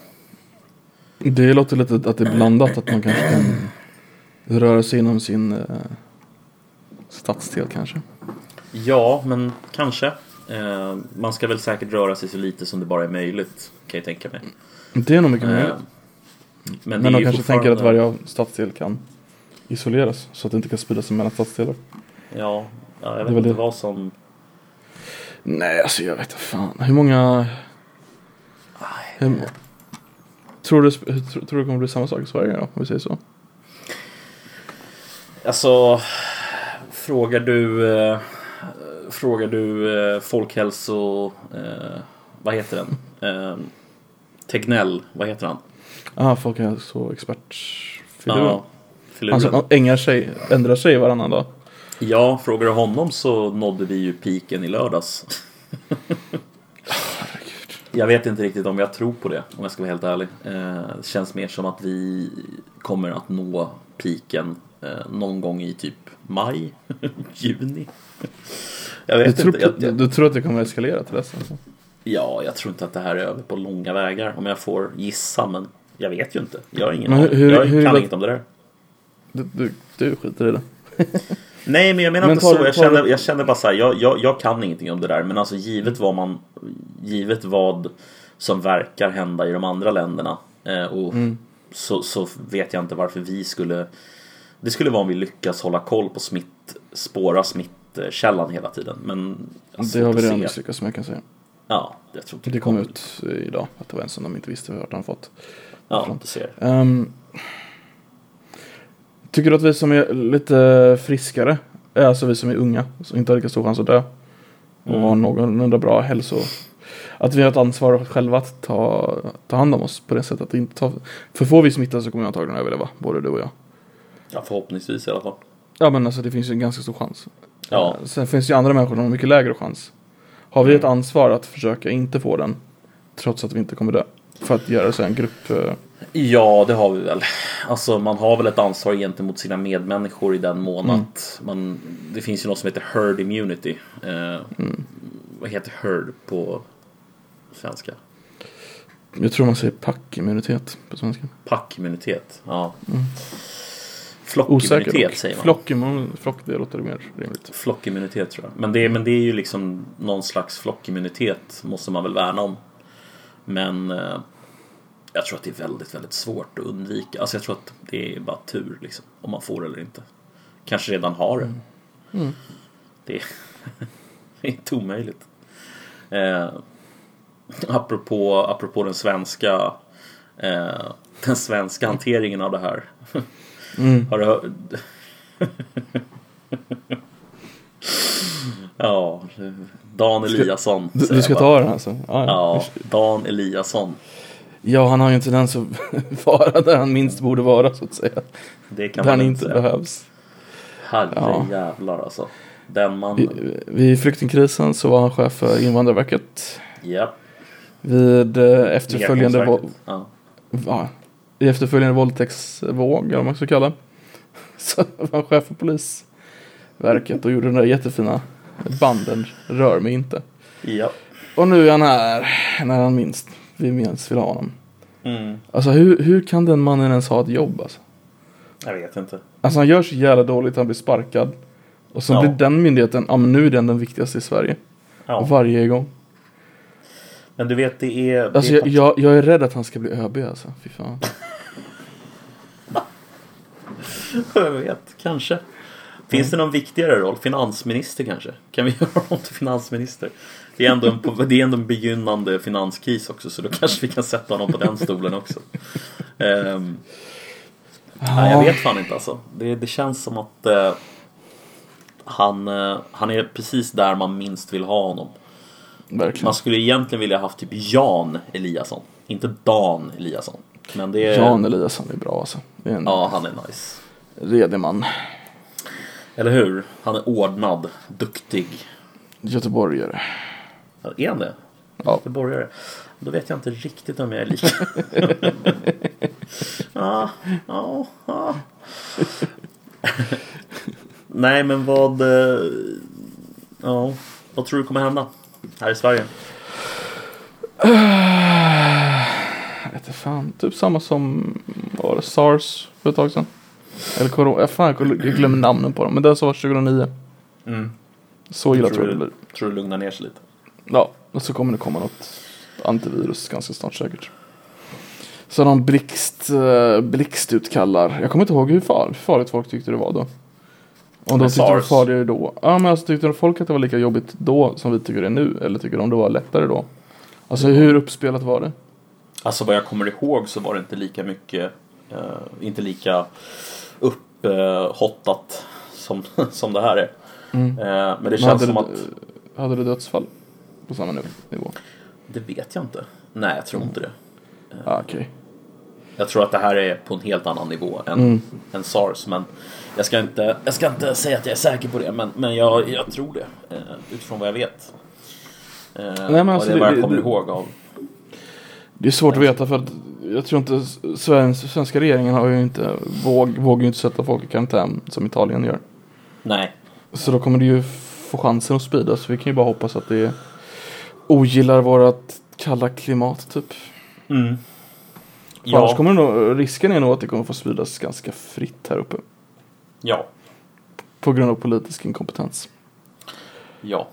Det låter lite att det är blandat. Att man kanske kan röra sig inom sin eh, stadsdel kanske. Ja, men kanske. Eh, man ska väl säkert röra sig så lite som det bara är möjligt. Kan jag tänka mig. Det är nog mycket Eh, möjligt. men Men de kanske tänker att fortfarande- varje stadsdel kan isoleras. Så att det inte kan sprida sig mellan stadsdelar. Ja, ja jag Det vet var inte det. vad som... Nej, alltså jag vet inte fan. Hur många... Hur, tror, du, hur, tror, tror du det kommer bli samma sak i Sverige då? Om vi säger så. Alltså, frågar du, eh, frågar du eh, folkhälso... Eh, vad heter den? Eh, Tegnell, vad heter han? Ah, folkhälsoexpertfiluren. Ja, Han som ägnar sig, ändrar sig varannan dag. Ja, frågar du honom så nådde vi ju piken i lördags. Jag vet inte riktigt om jag tror på det, om jag ska vara helt ärlig. Eh, Det känns mer som att vi kommer att nå piken eh, någon gång i typ maj, juni. Jag Du vet tror, inte. Jag, du, jag, du tror att det kommer att eskalera till dess? Alltså. ja, jag tror inte att det här är över på långa vägar om jag får gissa, men jag vet ju inte. Jag har ingen hur- hur- Jag hur- kan inget om det där. Du, du, du skiter i det. Nej, men jag menar Men inte så. du- Jag du- känner, jag känner bara så här, jag, jag, jag kan ingenting om det där. Men alltså givet vad man, givet vad som verkar hända i de andra länderna. Eh, och Mm. så, så vet jag inte varför vi skulle, det skulle vara om vi lyckas hålla koll på smitt, spåra smittkällan hela tiden. Men Det har vi redan misslyckats med kan jag säga. Ja, jag tror inte Det kom ut idag att det var en som de inte visste vart han fått. Ja, du ser. Ehm, tycker du att vi som är lite friskare, eh, alltså vi som är unga, som inte har lika stor chans att dö och Mm. har någorlunda bra hälso, att vi har ett ansvar själva att ta, ta hand om oss på det sättet att inte ta, för får vi smitta så kommer vi antagligen överleva, både du och jag. Ja, förhoppningsvis i alla fall. Ja men alltså det finns ju en ganska stor chans. Ja. Eh, Sen finns det ju andra människor som har mycket lägre chans. Har vi ett ansvar att försöka inte få den, trots att vi inte kommer dö? För att göra så en grupp... eh, Ja, det har vi väl. Alltså man har väl ett ansvar gentemot sina medmänniskor i den mån att man, det finns ju något som heter herd immunity. Eh, Vad heter herd på svenska? Jag tror man säger packimmunitet på svenska. Packimmunitet. Ja. Osäker Flockimmunitet säger man. Flockimmun, flock, det låter mer rimligt. Flockimmunitet tror jag. Men det, men det är ju liksom någon slags flockimmunitet måste man väl värna om. Men eh, jag tror att det är väldigt, väldigt svårt att undvika. Alltså jag tror att det är bara tur liksom. Om man får det eller inte. Kanske redan har det. Det, är, det är inte omöjligt. Eh, apropå, apropå den svenska eh, den svenska hanteringen av det här. Har du hört? ja, Dan Eliasson. Du, du ska ta den alltså? Ja, Ja, Dan Eliasson. ja, han har ju en tendens att vara där han minst borde vara så att säga. Det kan Där man han inte säga. behövs. Herre Ja. jävlar alltså. Den mannen. Vid flyktingkrisen så var han chef för Invandrarverket. Ja. Vid eh, efterföljande. Ja. ja, i efterföljande våldtäktsvåg, eller vad man ska kalla. Så var han chef för polisverket och gjorde den där jättefina banden Rör mig inte. ja. Och nu är han här när han minst vi minst vill ha honom. Mm. Alltså hur, hur kan den mannen ens ha ett jobb alltså? Jag vet inte. Alltså han gör så jävla dåligt, han blir sparkad. Och så Ja. blir den myndigheten, ja men nu är den den viktigaste i Sverige. Ja. Varje gång. Men du vet, det är... Det Alltså är jag, jag, jag är rädd att han ska bli ÖB alltså. Fy fan. Jag vet, kanske. Finns det någon viktigare roll? Finansminister kanske? Kan vi göra honom till finansminister? Det är, ändå en, det är ändå en begynnande finanskris också så då kanske vi kan sätta honom på den stolen också. Ehm, nej, jag vet fan inte alltså. Det, det känns som att eh, han, eh, han är precis där man minst vill ha honom. Verkligen. Man skulle egentligen vilja haft typ Jan Eliasson. Inte Dan Eliasson. Men det är... Jan Eliasson är bra alltså. Det är en Ja, han är nice. redig man. Eller hur? Han är ordnad, duktig. Göteborgare. Är han det? Ja. Göteborgare? Då vet jag inte riktigt om jag är lika. ja, ja, ja. Nej, men vad... eh, Ja, vad tror du kommer hända här i Sverige? Jag vet fan. Typ samma som var det, SARS för ett tag sedan. Eller Corona. Ja, fan, jag glömmer namnen på dem. Men den som var 2009. Mm. Så illa tror, tror jag det blir. tror du lugnar ner sig lite? Ja, och så kommer det komma något antivirus ganska snart säkert. Så de blixt, uh, blixtutkallar. Jag kommer inte ihåg hur farligt folk tyckte det var då. Om de tyckte det var SARS? farligare då. Ja men alltså tyckte folk att det var lika jobbigt då som vi tycker det är nu? Eller tycker de det var lättare då? Alltså hur uppspelat var det? Alltså vad jag kommer ihåg så var det inte lika mycket, eh, inte lika upphottat som, som det här är. Mm. Eh, men det Men känns som det, att, hade det dödsfall? På samma nivå? det vet jag inte. Nej, jag tror inte det. Ja okej. Jag tror att det här är på en helt annan nivå än, Mm. än SARS. Men jag ska, inte, jag ska inte säga att jag är säker på det, men, men jag, jag tror det. Eh, utifrån vad jag vet. Eh, och alltså det är vad jag kommer det- ihåg av. Det är svårt att veta för att jag tror inte Svenska, svenska regeringen har ju inte våg, vågar ju inte sätta folk i karantän som Italien gör. Nej, Så då kommer det ju få chansen att spridas. Vi kan ju bara hoppas att det ogillar vårat kalla klimat typ. mm. För Annars ja, kommer det nog, risken är nog att det kommer få spridas ganska fritt här uppe. ja, På grund av politisk inkompetens. ja.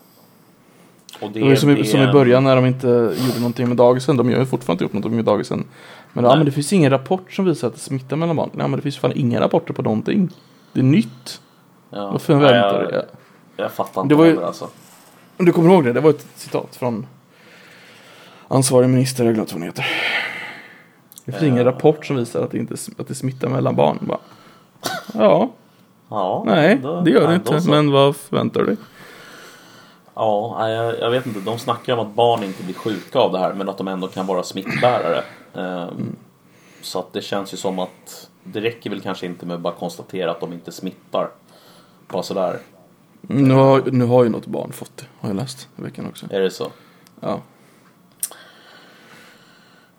Och Det var ju som, i, det- som i början när de inte gjorde någonting med dagisen. De gör ju fortfarande inte upp någonting med dagisen. Men, ja, Nej. men det finns ingen rapport som visar att det smittar mellan barn. Nej men det finns fan inga rapporter på någonting. Det är nytt. Ja. Varför Nej, väntar jag, det? jag fattar Det inte var ju- alltså. Du kommer ihåg det? Det var ett citat från ansvarig minister, jag glömt vad hon heter. Det finns ingen Eh. rapport som visar att det, inte, att det smittar mellan barn. Bara, ja, Ja, nej, då- det gör det inte. så. Men vad förväntar du dig? Ja, jag, jag vet inte. De snackar om att barn inte blir sjuka av det här men att de ändå kan vara smittbärare. Ehm, Så att det känns ju som att det räcker väl kanske inte med att bara konstatera att de inte smittar. Bara sådär. Nu har, nu har ju något barn fått det, har jag läst i veckan också. Är det så? Ja.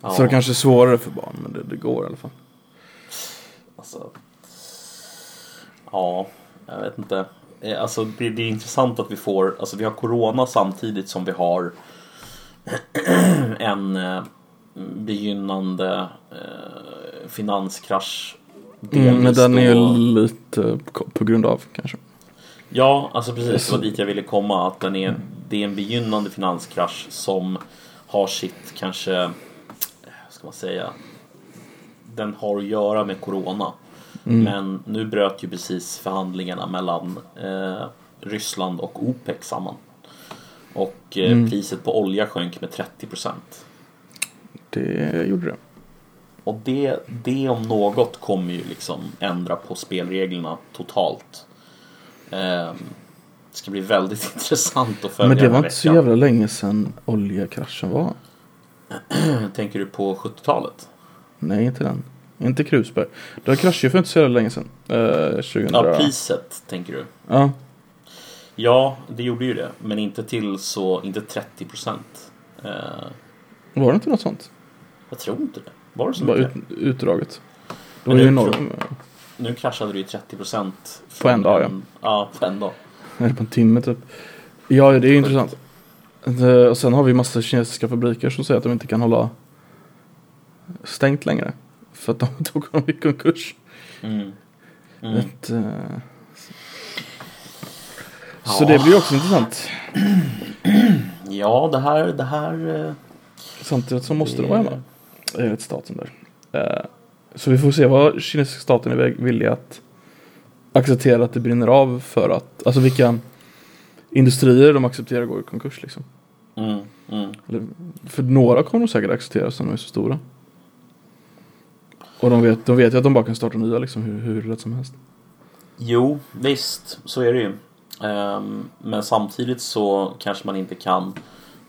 Ja, Så det kanske är svårare för barn, men det, det går i alla fall. Alltså, ja, jag vet inte. Eh, Alltså, det, det är intressant att vi får, alltså vi har corona samtidigt som vi har en eh, begynnande eh, finanskrasch. Mm, men den är ju då- lite på, grund av kanske. Ja, alltså precis. Det var dit jag ville komma. Att den är, det är en begynnande finanskrasch som har sitt kanske, ska man säga, den har att göra med Corona. Men nu bröt ju precis förhandlingarna mellan eh, Ryssland och OPEC samman. Och eh, priset på olja sjönk med 30 procent. Det gjorde det. Och det, det om något kommer ju liksom ändra på spelreglerna totalt. Ehm, det ska bli väldigt intressant att följa Men det var inte så jävla länge sedan oljekraschen var. Tänker du på 70-talet? Nej, inte den. Inte Krusberg. Det har kraschat ju för inte så länge sedan. Eh, 2000. Ja, priset tänker du. Ja, Ja, det gjorde ju det. Men inte till så, inte 30 procent. var det inte något sånt? jag tror inte det. Var det så Bara mycket? ut, utdraget. Det var ju nu- enorm. Nu kraschade det ju 30 procent. På en dag, ja. Ja, på en dag. Eller på en timme typ. Ja, det är ju intressant. Det, och sen har vi massa kinesiska fabriker som säger att de inte kan hålla stängt längre. För att de tog dem i konkurs. Mm. Mm. Ett, eh, Så det blir också intressant. Ja, det här, det här... eh, Samtidigt så måste de vara hemma. Enligt staten där. Eh, Så vi får se vad kinesiska staten är villig att acceptera att det brinner av för att, alltså vilka industrier de accepterar går i konkurs liksom. Mm, mm. Eller, för några kommer de säkert acceptera som de är så stora. Och de vet, de vet ju att de bara kan starta nya liksom hur, hur lätt som helst. Jo, visst, så är det ju. Ehm, men samtidigt så kanske man inte kan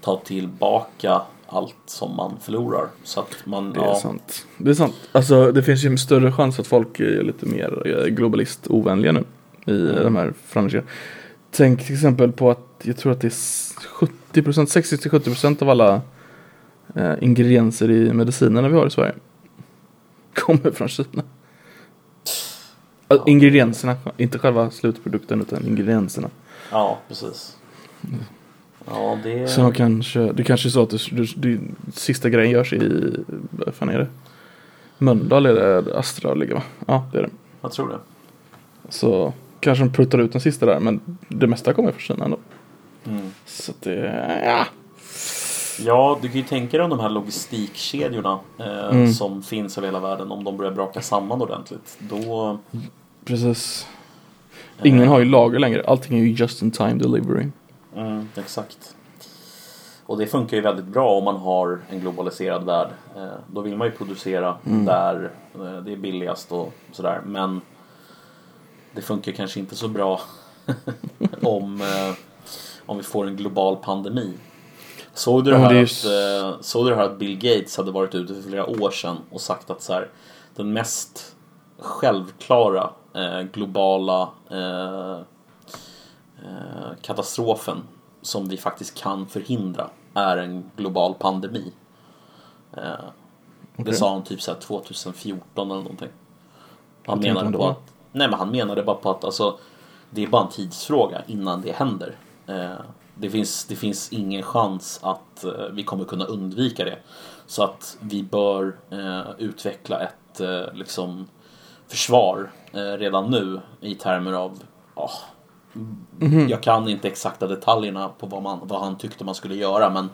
ta tillbaka allt som man förlorar. Så att man, Det är ja, sant. Det är sant. Alltså det finns ju en större chans att folk är lite mer globalist-ovänliga nu i de här förhandlingarna. Tänk till exempel på att jag tror att det är 70%, 60-70% av alla eh, ingredienser i medicinerna vi har i Sverige kommer från Kina. Alltså, ingredienserna, inte själva slutprodukten utan ingredienserna. ja precis. Ja, det... Så de kanske, det kanske är så att det, det, sista grejen görs i, vad fan är det? Mölndal är det Astra ligger va? Ja det är det. Jag tror det. Så kanske de pruttar ut den sista där men det mesta kommer från Kina ändå. Mm. Så att det, ja. Ja, du kan ju tänka dig om de här logistikkedjorna eh, Mm. som finns över hela världen, om de börjar braka samman ordentligt. Då... Precis. Ingen har ju lager längre, allting är ju just in time delivery. Mm, exakt. Och det funkar ju väldigt bra om man har en globaliserad värld. Eh, då vill man ju producera där eh, det är billigast och sådär. Men det funkar kanske inte så bra om, eh, om vi får en global pandemi. Såg du det Ja, här, är att, eh, såg du det här att Bill Gates hade varit ute för flera år sedan och sagt att så här, den mest självklara eh, globala eh, eh, katastrofen som vi faktiskt kan förhindra är en global pandemi. Eh, Det sa han typ så här 2014 eller någonting. Han menade på att, nej men han menade bara på att alltså, det är bara en tidsfråga innan det händer. Eh, det, finns, det finns ingen chans att eh, vi kommer kunna undvika det. Så att vi bör eh, utveckla ett liksom, försvar redan nu i termer av ja, Mhm. jag kan inte exakta detaljerna på vad, man, vad han tyckte man skulle göra men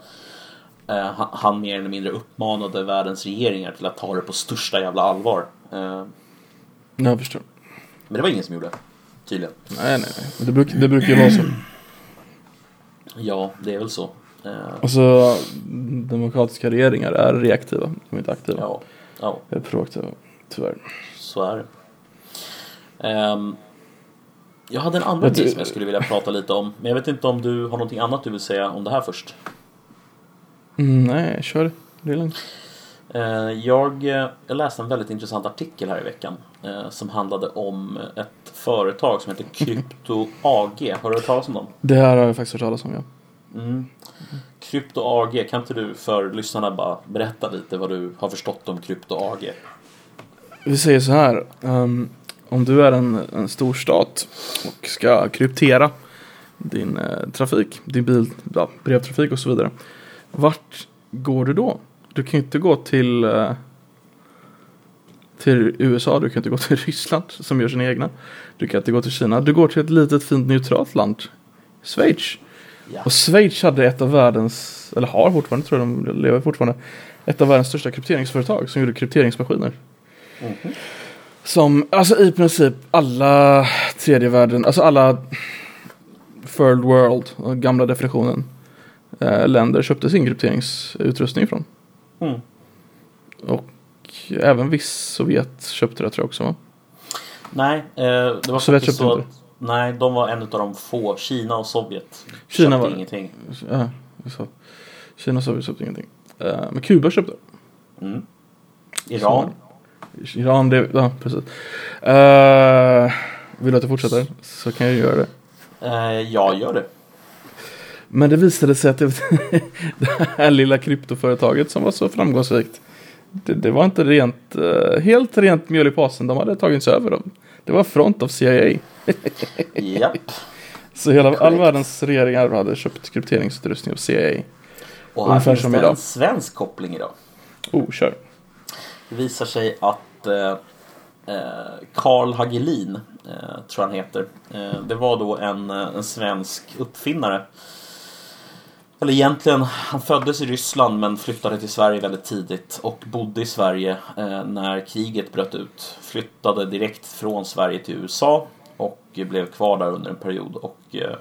eh, han, han mer eller mindre uppmanade världens regeringar till att ta det på största jävla allvar. Eh, Ja, jag förstår. Men det var ingen som gjorde. Tydligen. Nej, nej, nej. Det, bruk, det brukar ju vara så. Ja, det är väl så. Eh, Alltså, demokratiska regeringar är reaktiva. De är inte aktiva. ja, ja, De är proaktiva, tyvärr. så är det. Ehm, jag hade en annan grej som jag skulle vilja prata lite om. Men jag vet inte om du har någonting annat du vill säga om det här först. Mm, nej, kör. Det är lugnt. Eh, Jag, eh, jag läste en väldigt intressant artikel här i veckan eh, som handlade om ett företag som heter Krypto AG. Har du hört talas om dem? Det här har jag faktiskt hört talas om ja. Mm. Krypto AG, kan inte du för lyssnarna bara berätta lite vad du har förstått om Krypto AG? Vi säger så här. ehm, om du är en, en stor stat och ska kryptera din eh, trafik, din bil, ja, brevtrafik och så vidare. Vart går du då? Du kan ju inte gå till eh, till USA, du kan inte gå till Ryssland som gör sina egna. Du kan inte gå till Kina. Du går till ett litet fint neutralt land. Schweiz. Ja. Och Schweiz hade ett av världens, eller har fortfarande, tror jag de lever fortfarande, ett av världens största krypteringsföretag som gjorde krypteringsmaskiner. Mhm. Som, alltså i princip alla tredje världen, alltså alla third world, gamla definitionen, eh, länder köpte sin krypteringsutrustning från. Mm. Och även viss Sovjet köpte det tror jag också va? Nej, eh, det var Sovjet faktiskt köpte så inte. Nej, de var en av de få. Kina och Sovjet Kina köpte var ingenting. Ja, sa. Kina och Sovjet köpte ingenting. Eh, men Kuba köpte. Mm. Iran. Iran, det, ja precis. Uh, vill du att jag fortsätter? Så kan jag göra det. Eh, jag gör det. Men det visade sig att det, det här lilla kryptoföretaget som var så framgångsrikt. Det, det var inte rent, eh, helt rent mjöl i påsen. De hade tagits över dem. Det var front av CIA. Japp. Så hela, all världens regeringar hade köpt krypteringsutrustning av CIA. Och här finns det en svensk koppling idag. Oh, kör. Det visar sig att eh, eh, Carl Hagelin, eh, tror han heter, eh, det var då en, eh, en svensk uppfinnare. Eller egentligen, han föddes i Ryssland men flyttade till Sverige väldigt tidigt och bodde i Sverige eh, när kriget bröt ut. Flyttade direkt från Sverige till USA och blev kvar där under en period. Och eh,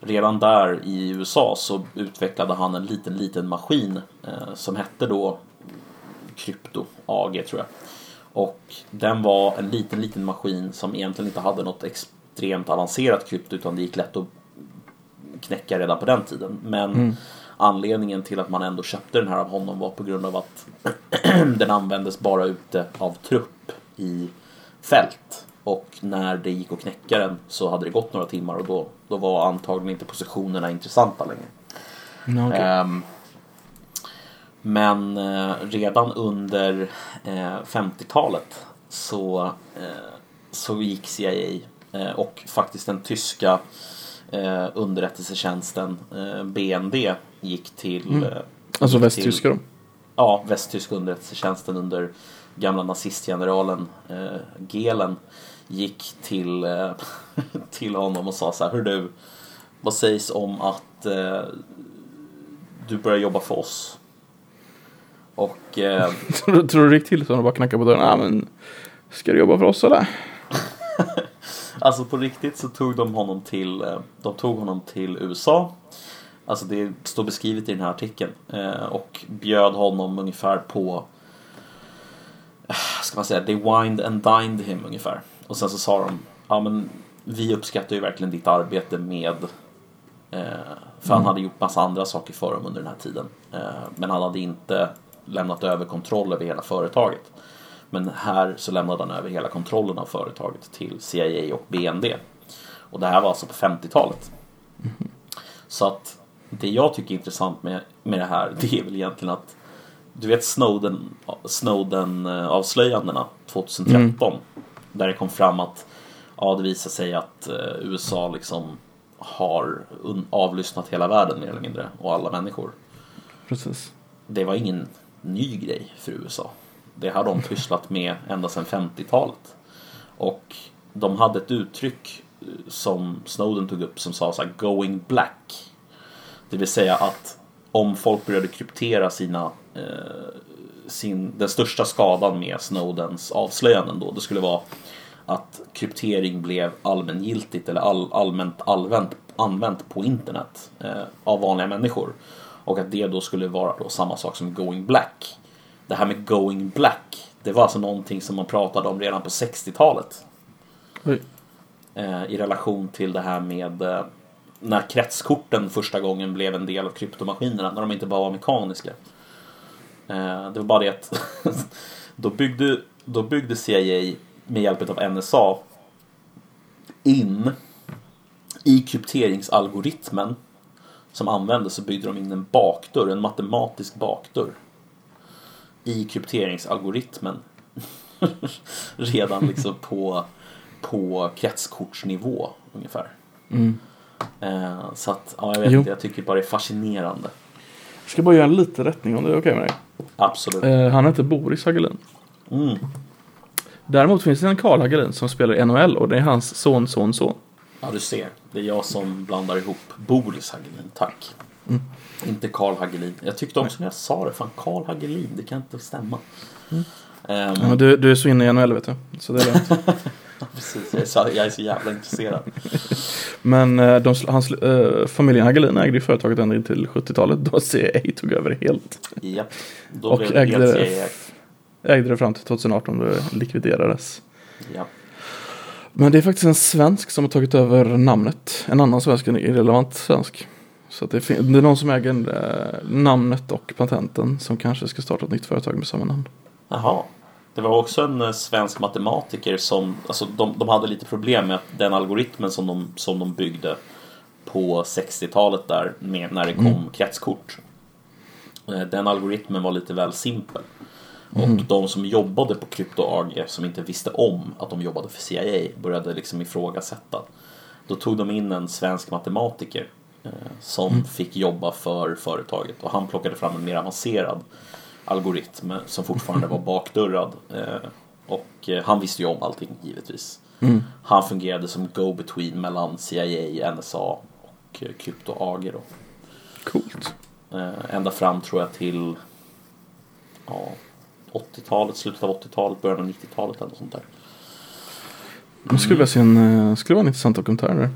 redan där i USA så utvecklade han en liten, liten maskin eh, som hette då Krypto AG tror jag. Och den var en liten, liten maskin som egentligen inte hade något extremt avancerat krypto utan det gick lätt att knäcka redan på den tiden. Men anledningen till att man ändå köpte den här av honom var på grund av att den användes bara ute av trupp i fält. Och när det gick att knäcka den så hade det gått några timmar och då, då var antagligen inte positionerna intressanta längre. Ja, okej. Ehm, men eh, redan under eh, 50-talet så, eh, så gick CIA eh, och faktiskt den tyska eh, underrättelsetjänsten eh, BND gick till... Eh, alltså till, då. Ja, västtyska underrättelsetjänsten under gamla nazistgeneralen eh, Gehlen gick till, eh, till honom och sa så här, hör du, vad sägs om att eh, du börjar jobba för oss? Och eh, Tror, du- det gick till så? De bara knackade på dörren. Ah, men, ska du jobba för oss eller? Alltså på riktigt så tog de honom till, eh, de tog honom till USA. Alltså det står beskrivet i den här artikeln. Eh, och bjöd honom ungefär på, eh, ska man säga, they wined and dined him ungefär. Och sen så sa de, ja men vi uppskattar ju verkligen ditt arbete med för han hade gjort massa andra saker för dem under den här tiden. Men han hade inte lämnat över kontroll över hela företaget. Men här så lämnade han över hela kontrollen av företaget till CIA och BND. Och det här var alltså på 50-talet. Så att det jag tycker är intressant med, med det här det är väl egentligen att du vet Snowden, Snowden avslöjandena 2013. Där det kom fram att ja, det visar sig att eh, USA liksom har avlyssnat hela världen mer eller mindre och alla människor. Precis. Det var ingen ny grej för USA. Det har de pysslat med ända sedan 50-talet. Och de hade ett uttryck eh, som Snowden tog upp som sa så här going black. Det vill säga att om folk började kryptera sina eh, sin, den största skadan med Snowdens avslöjanden då, det skulle vara att kryptering blev allmängiltigt eller all, allmänt allvänt, använt på internet eh, av vanliga människor. Och att det då skulle vara då samma sak som going black. Det här med going black, det var alltså någonting som man pratade om redan på 60-talet. Oj. Eh, I relation till det här med eh, när kretskorten första gången blev en del av kryptomaskinerna, när de inte bara var mekaniska. Eh, det var bara det att då, byggde, då byggde CIA med hjälp av NSA in i krypteringsalgoritmen som användes så byggde de in en bakdörr, en matematisk bakdörr i krypteringsalgoritmen redan liksom på, på kretskortsnivå ungefär. Mm. Eh, så att, ja, jag vet Jo. inte, jag tycker bara det är fascinerande. Jag ska bara göra en liten rättning om det är okej med dig. Absolut. Eh, han heter Boris Hagelin. Mm. Däremot finns det en Karl Hagelin som spelar i NHL och det är hans son, son, son. Ja, du ser. Det är jag som blandar ihop Boris Hagelin, tack. Mm. Inte Karl Hagelin. Jag tyckte också när jag sa det, fan Karl Hagelin, det kan inte stämma. Ehm, Ja, men du, du är så inne i NHL vet du. Så det är lugnt. precis, jag är, så, jag är så jävla intresserad. Men eh, de, hans, eh, familjen Hagelin ägde ju företaget ända in till 70-talet då CIA tog över helt. Japp. Då Och blev det ägde CIA. ägde det fram till 2018 då det likviderades. Ja. Men det är faktiskt en svensk som har tagit över namnet. En annan svensk, en irrelevant svensk. Så det, fin- det är någon som äger eh, namnet och patenten som kanske ska starta ett nytt företag med samma namn. Jaha. Det var också en eh, svensk matematiker som, alltså de, de hade lite problem med att den algoritmen som de, som de byggde på 60-talet där med när det kom kretskort. Eh, Den algoritmen var lite väl simpel. Och de som jobbade på Krypto AG som inte visste om att de jobbade för CIA började liksom ifrågasätta. Då tog de in en svensk matematiker eh, som fick jobba för företaget och han plockade fram en mer avancerad algoritm som fortfarande var bakdörrad. Eh, och eh, han visste ju om allting givetvis. Han fungerade som go-between mellan CIA, NSA och Krypto AG då. Coolt. Ända fram tror jag till ja, 80-talet, slutet av 80-talet, början av 90-talet eller sånt där. Jag skulle vilja se en, skulle vara en intressant dokumentär där,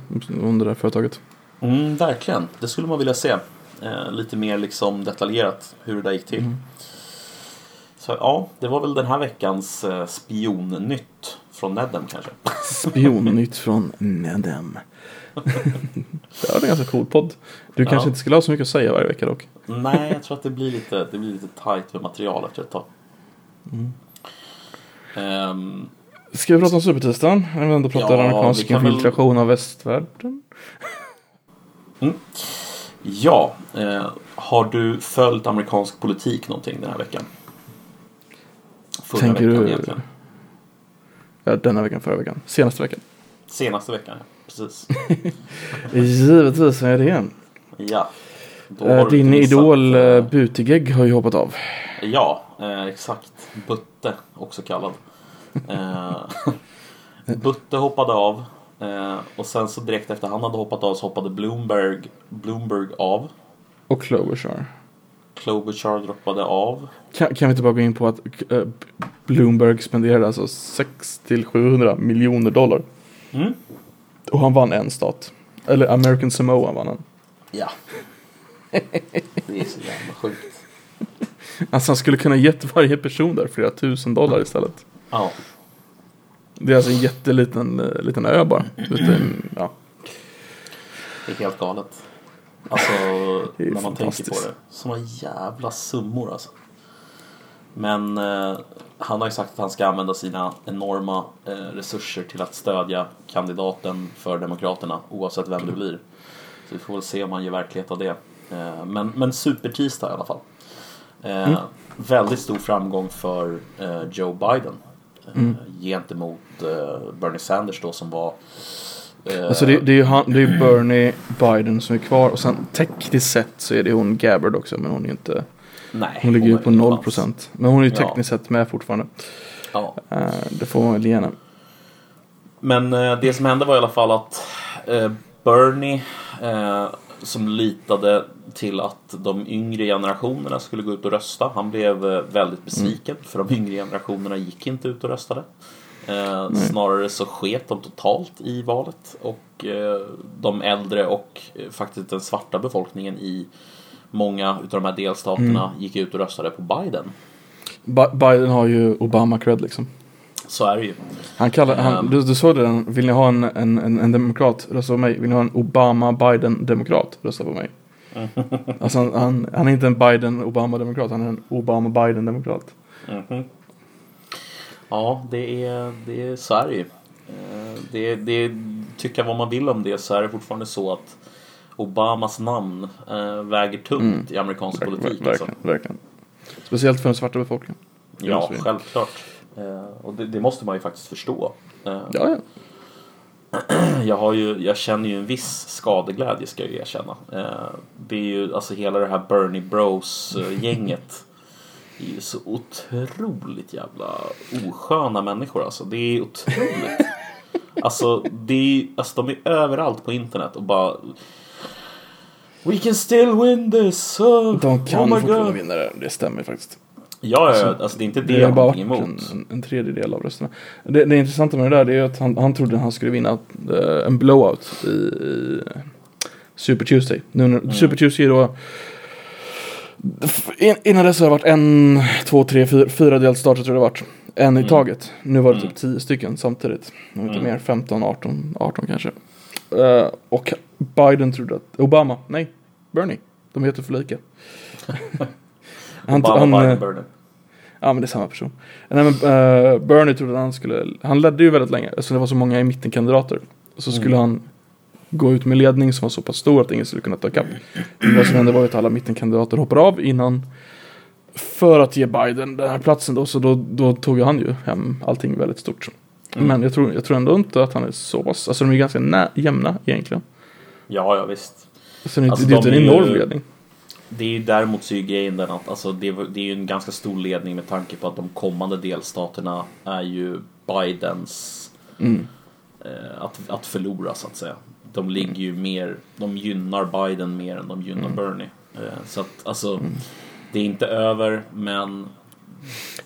om det där företaget. Mm, verkligen, det skulle man vilja se. Eh, lite mer liksom detaljerat hur det där gick till. Så ja, det var väl den här veckans eh, spionnytt från Nedem kanske. Spionnytt från Nedem. det var en ganska cool podd. Du kanske Ja. inte skulle ha så mycket att säga varje vecka dock. Nej, jag tror att det blir lite, det blir lite tight med material efter ett tag. Ehm, Ska vi prata om supertisdagen? När vi ändå pratar Ja, amerikansk kan väl- infiltration av västvärlden. Ja, eh, har du följt amerikansk politik någonting den här veckan? Förra Tänker veckan du- egentligen. Ja, denna veckan, förra veckan. Senaste veckan. Senaste veckan, ja. Precis. Givetvis är det igen. Ja. Eh, Din idol eh, uh, Buttigieg har ju hoppat av. Ja, eh, exakt. Butte, också kallad. Eh, Butte hoppade av. Eh, och sen så direkt efter han hade hoppat av så hoppade Bloomberg, Bloomberg av. Och Klobuchar. Klobuchar droppade av. Kan, kan vi inte bara gå in på att eh, Bloomberg spenderade alltså 6 till 700 miljoner dollar. Mm. Och han vann en stat. Eller American Samoa vann han. Ja. Det är så jävla sjukt. Alltså han skulle kunna gett varje person där flera tusen dollar istället. Ja. Det är alltså en jätteliten eh, liten ö bara. Utan, ja. Det är helt galet. Alltså, när man tänker på det. Såna jävla summor alltså. Men eh, han har ju sagt att han ska använda sina enorma eh, resurser till att stödja kandidaten för Demokraterna oavsett vem det blir. Så vi får väl se om han gör verklighet av det. Eh, men, men supertisdag i alla fall. Eh, Väldigt stor framgång för eh, Joe Biden. Eh, Gentemot eh, Bernie Sanders då som var eh, Alltså det, det är ju han, det är Bernie Biden som är kvar. Och sen tekniskt sett så är det hon Gabbard också. Men hon är ju inte. Nej, Hon ligger ju på ingen 0 chans. procent. Men hon är ju Ja. tekniskt sett med fortfarande. Ja. Det får man väl ge henne. Men det som hände var i alla fall att Bernie som litade till att de yngre generationerna skulle gå ut och rösta. Han blev eh, väldigt besviken för de yngre generationerna gick inte ut och röstade. Eh, snarare så sket de totalt i valet och eh, de äldre och eh, faktiskt den svarta befolkningen i många utav de här delstaterna gick ut och röstade på Biden. Bi- Biden har ju Obama cred liksom. Så är det ju. Han kallar, han, Ehm. du, du såg det, vill ni ha en, en, en, en demokrat, rösta på mig. Vill ni ha en Obama-Biden-demokrat, rösta på mig. Alltså han, han, han är inte en Biden-Obama-demokrat, han är en Obama-Biden-demokrat. Mhm. Ja, det är, det är Sverige. Eh, Det, det, tycka vad man vill om det så är det fortfarande så att Obamas namn eh, väger tungt i amerikansk Verkligen, politik. verkligen, Alltså. verkligen. Speciellt för den svarta befolkningen. Ja, självklart. Eh, och det, det måste man ju faktiskt förstå. Eh, Ja, ja. jag, har ju, jag känner ju en viss skadeglädje ska jag ju erkänna. Eh, det är ju alltså hela det här Bernie Bros-gänget. Det är ju så otroligt jävla osköna människor alltså. Det är otroligt. Alltså, det är, alltså de är överallt på internet och bara We can still win this! Oh, De kan oh fortfarande God. vinna det, det stämmer faktiskt. Ja, ja, alltså det är inte det, Det jag har bara emot. en, en tredjedel av rösterna. Det, det intressanta med det där det är att han, han trodde han skulle vinna eh, en blowout i, i Super Tuesday. Nu, när- Super Tuesday då in, Innan dess har det varit en, två, tre, fyra, fyra delstater tror jag det varit. En i taget. Nu var det typ tio stycken samtidigt. Om inte mer, 15, 18, 18 kanske. Eh, och Biden trodde att, Obama, nej, Bernie. De heter för lika. han, Obama, han, Biden, eh, Bernie. Ja men det är samma person. Nej, men, eh, Bernie trodde att han skulle, han ledde ju väldigt länge eftersom det var så många i mittenkandidater. Så skulle han gå ut med ledning som var så pass stor att ingen skulle kunna ta ikapp. Vad som hände var ju att alla mittenkandidater hoppade av innan för att ge Biden den här platsen då. Så då, då tog han ju hem allting väldigt stort. Men jag tror, jag tror ändå inte att han är så pass, alltså de är ju ganska nä, jämna egentligen. Ja, ja visst. Så det Alltså, det är inte en är ju- enorm ledning. Det är ju däremot så är ju grejen den att alltså, det, är- det är ju en ganska stor ledning med tanke på att de kommande delstaterna är ju Bidens Mm. eh, att, att förlora så att säga. De ligger ju mer, de gynnar Biden mer än de Mm. gynnar Bernie. Eh, så att alltså, det är inte över men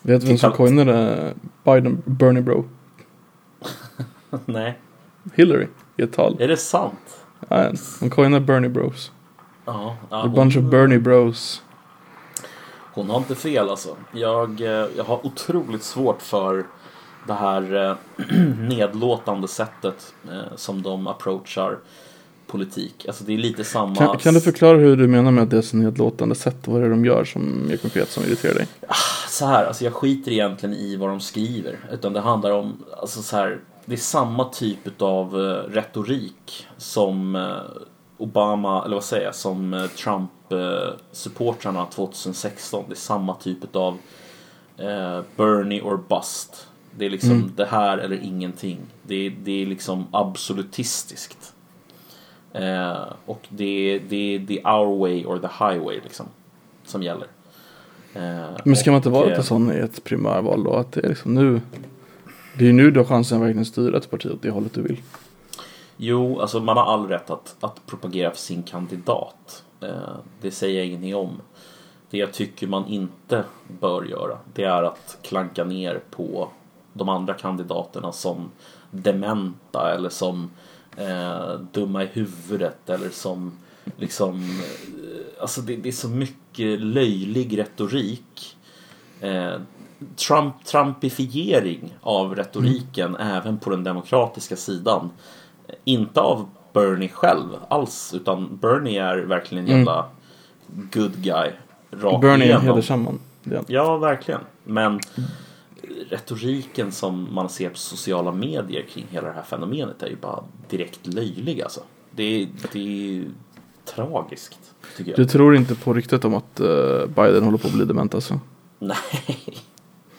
Vet du vem som coinade Biden, Bernie bro? nej, Hillary i ett tal. är det sant? Ja, hon coinade Bernie bros. Ja, ja A bunch of Bernie bros. Hon har inte fel alltså. Jag, eh, jag har otroligt svårt för det här eh, nedlåtande sättet eh, som de approachar politik. Alltså det är lite samma... Kan, kan du förklara hur du menar med att det är så nedlåtande sätt? Vad är det de gör som är konkret som irriterar dig? Så här, alltså jag skiter egentligen i vad de skriver. Utan det handlar om, alltså så här, det är samma typ av retorik som Obama, eller vad säger jag, som eh, Trump-supportrarna 2016. Det är samma typ av eh, Bernie or bust. Det är liksom det här eller ingenting. Det är, det är liksom absolutistiskt. Eh, och det är, det är our way or the highway liksom. Som gäller. Eh, Men ska man inte vara eh, lite sån i ett primärval då? Att det är liksom nu. Det är ju nu du har chansen att verkligen styra ett parti åt det hållet du vill. Jo, alltså man har all rätt att, att propagera för sin kandidat. Eh, det säger jag ingenting om. Det jag tycker man inte bör göra, det är att klanka ner på de andra kandidaterna som dementa eller som eh, dumma i huvudet eller som liksom... Eh, alltså det, det är så mycket löjlig retorik. Eh, Trump, Trumpifiering av retoriken även på den demokratiska sidan. Inte av Bernie själv alls, utan Bernie är verkligen en jävla good guy. Rakt Bernie igenom. är han. Ja, verkligen. Men retoriken som man ser på sociala medier kring hela det här fenomenet är ju bara direkt löjlig alltså. Det är, det är tragiskt, tycker jag. Du tror inte på ryktet om att eh, Biden håller på att bli dement alltså? Nej,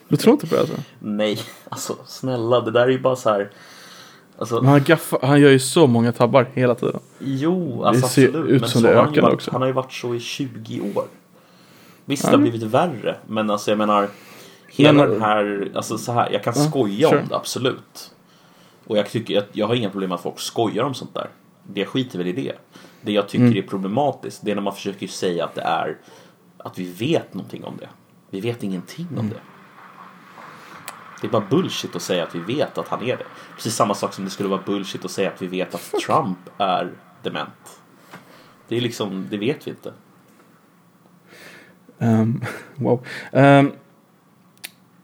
Du tror inte på det alltså? nej, alltså snälla, det där är ju bara så här. Alltså, Men han, gaffar, han gör ju så många tabbar hela tiden. Jo, alltså ser absolut. ut men som så det har han, ökar varit, också. han har ju varit så i 20 år. Visst, det har blivit värre. Men alltså jag menar. Hela Men- den här, alltså så här, jag kan Ja, skoja sure. om det absolut. Och jag tycker att jag har inga problem med att folk skojar om sånt där. Det skiter väl i det. Det jag tycker Mm. är problematiskt, det är när man försöker säga att det är att vi vet någonting om det. Vi vet ingenting Mm. om det. Det är bara bullshit att säga att vi vet att han är det. Precis samma sak som det skulle vara bullshit att säga att vi vet att Trump är dement. Det är liksom, det vet vi inte. Ehm, wow. Ehm,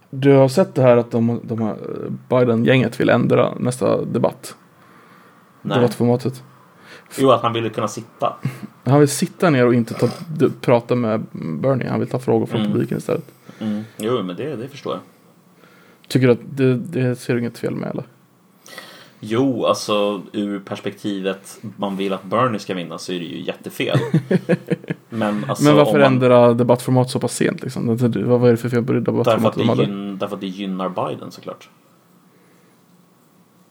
du har sett det här att de, de Biden-gänget vill ändra nästa debatt. Nej. Debattformatet. Jo, att han ville kunna sitta. Han vill sitta ner och inte ta, prata med Bernie. Han vill ta frågor från Mm. publiken istället. Mm. Jo, men det, det förstår jag. Tycker du att det, det ser du inget fel med eller? Jo, alltså ur perspektivet man vill att Bernie ska vinna så är det ju jättefel. men alltså, Men varför man, ändra debattformat så pass sent liksom? Vad var det för fel på det därför, att debattformatet det gyn, därför att det gynnar Biden såklart.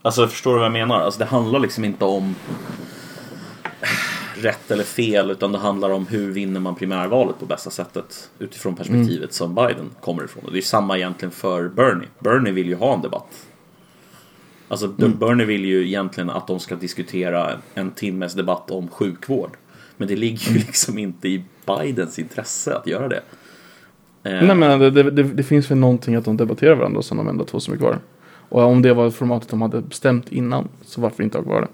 Alltså förstår du vad jag menar? Alltså det handlar liksom inte om rätt eller fel utan det handlar om hur vinner man primärvalet på bästa sättet utifrån perspektivet som Biden kommer ifrån. Och det är samma egentligen för Bernie. Bernie vill ju ha en debatt. Alltså Bernie vill ju egentligen att de ska diskutera en timmes debatt om sjukvård. Men det ligger ju liksom inte i Bidens intresse att göra det. Eh, Nej men det, det, det, finns väl någonting att de debatterar varandra som de enda två som är kvar. Och om det var formatet de hade bestämt innan, så varför inte ha kvar det?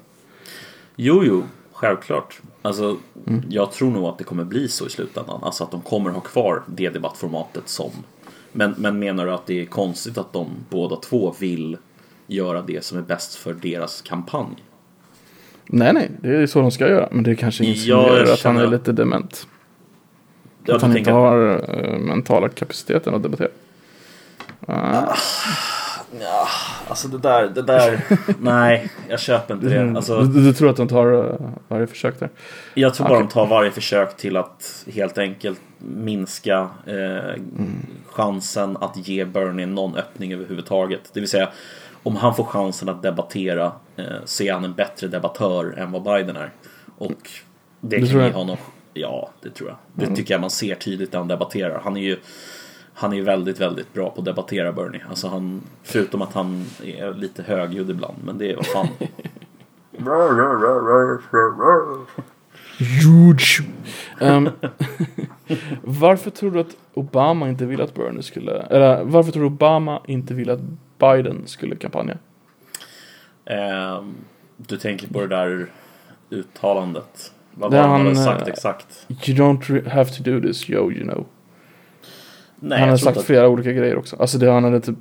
Jo, jo, självklart. Alltså, Mm. jag tror nog att det kommer bli så i slutändan. Alltså att de kommer ha kvar det debattformatet som. Men, men menar du att det är konstigt att de båda två vill göra det som är bäst för deras kampanj? Nej nej, det är så de ska göra. Men det är kanske Ja, jag att han är lite dement. Ja, att han inte att- har uh, mentala kapaciteten att debattera. Ah, Ja, alltså det där, det där. nej, jag köper inte det. Alltså, du, du tror att de tar uh, varje försök där? Jag tror bara Okej. de tar varje försök till att helt enkelt minska eh, chansen att ge Bernie någon öppning överhuvudtaget. Det vill säga, om han får chansen att debattera eh, så är han en bättre debattör än vad Biden är. Och det Det kan ge honom... Ja, det tror jag. Det tycker jag man ser tydligt när han debatterar. Han är ju han är väldigt, väldigt bra på att debattera Bernie. Alltså han, förutom att han är lite högljudd ibland, men det är vad fan. Huge! Ehm, varför tror du att Obama inte ville att Bernie skulle, eller varför tror du Obama inte ville att Biden skulle kampanja? Ehm, du tänker på det där uttalandet. Vad var han han, hade sagt eh, exakt? You don't have to do this, yo, you know. Nej, han har sagt inte flera olika grejer också. Alltså det, han, hade typ,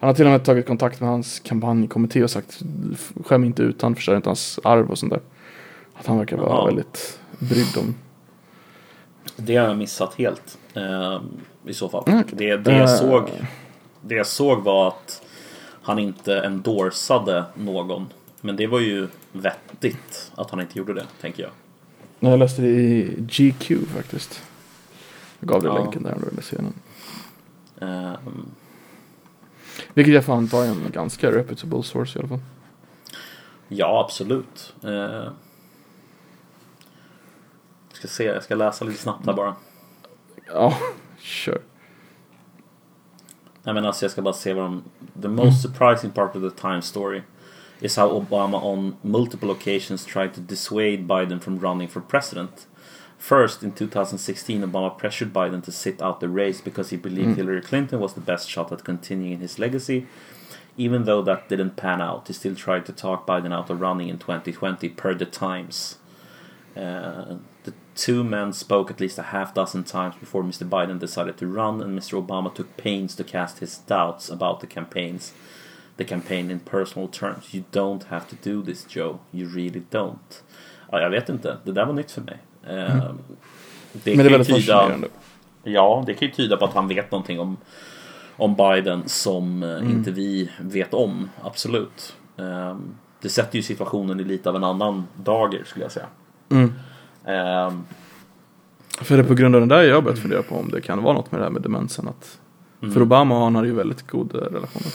han har till och med tagit kontakt med hans kampanjkommitté och sagt skäm inte ut han, förstör inte hans arv och sånt där. Att han verkar vara Jaha. väldigt brydd om. att det har jag missat helt. ehm, I så fall. Mm. Det, det, jag Eh. såg, det jag såg var att han inte endorsade någon. Men det var ju vettigt att han inte gjorde det, tänker jag. Jag läste det i GQ faktiskt. Jag gav dig Ja. länken där om du ville se den. Ehm, Vilket jag får anta är en ganska reputable source i alla fall. ja, absolut. Uh, ska se, jag ska läsa lite snabbt här bara. Ja, kör. Nej men alltså jag ska bara se vad de... The most surprising part of the Times story is how Obama on multiple occasions tried to dissuade Biden from running for president. First, in 2016, Obama pressured Biden to sit out the race because he believed Hillary Clinton was the best shot at continuing his legacy. Even though that didn't pan out, he still tried to talk Biden out of running in 2020 per the Times. Uh, the two men spoke at least a half dozen times before Mr. Biden decided to run, and Mr. Obama took pains to cast his doubts about the campaigns, the campaign in personal terms. You don't have to do this, Joe. You really don't. Ja, jag vet inte. Det där var nytt för mig. Det Mm. Men det är väldigt tyda, fascinerande. Ja, det kan ju tyda på att han vet någonting om, om Biden som eh, Mm. inte vi vet om. Absolut. Ehm, det sätter ju situationen i lite av en annan dager skulle jag säga. Mm. Ehm, För det är på grund av den där jag har börjat fundera på om det kan vara något med det här med demensen. Att, För Obama och han hade ju väldigt goda relationer.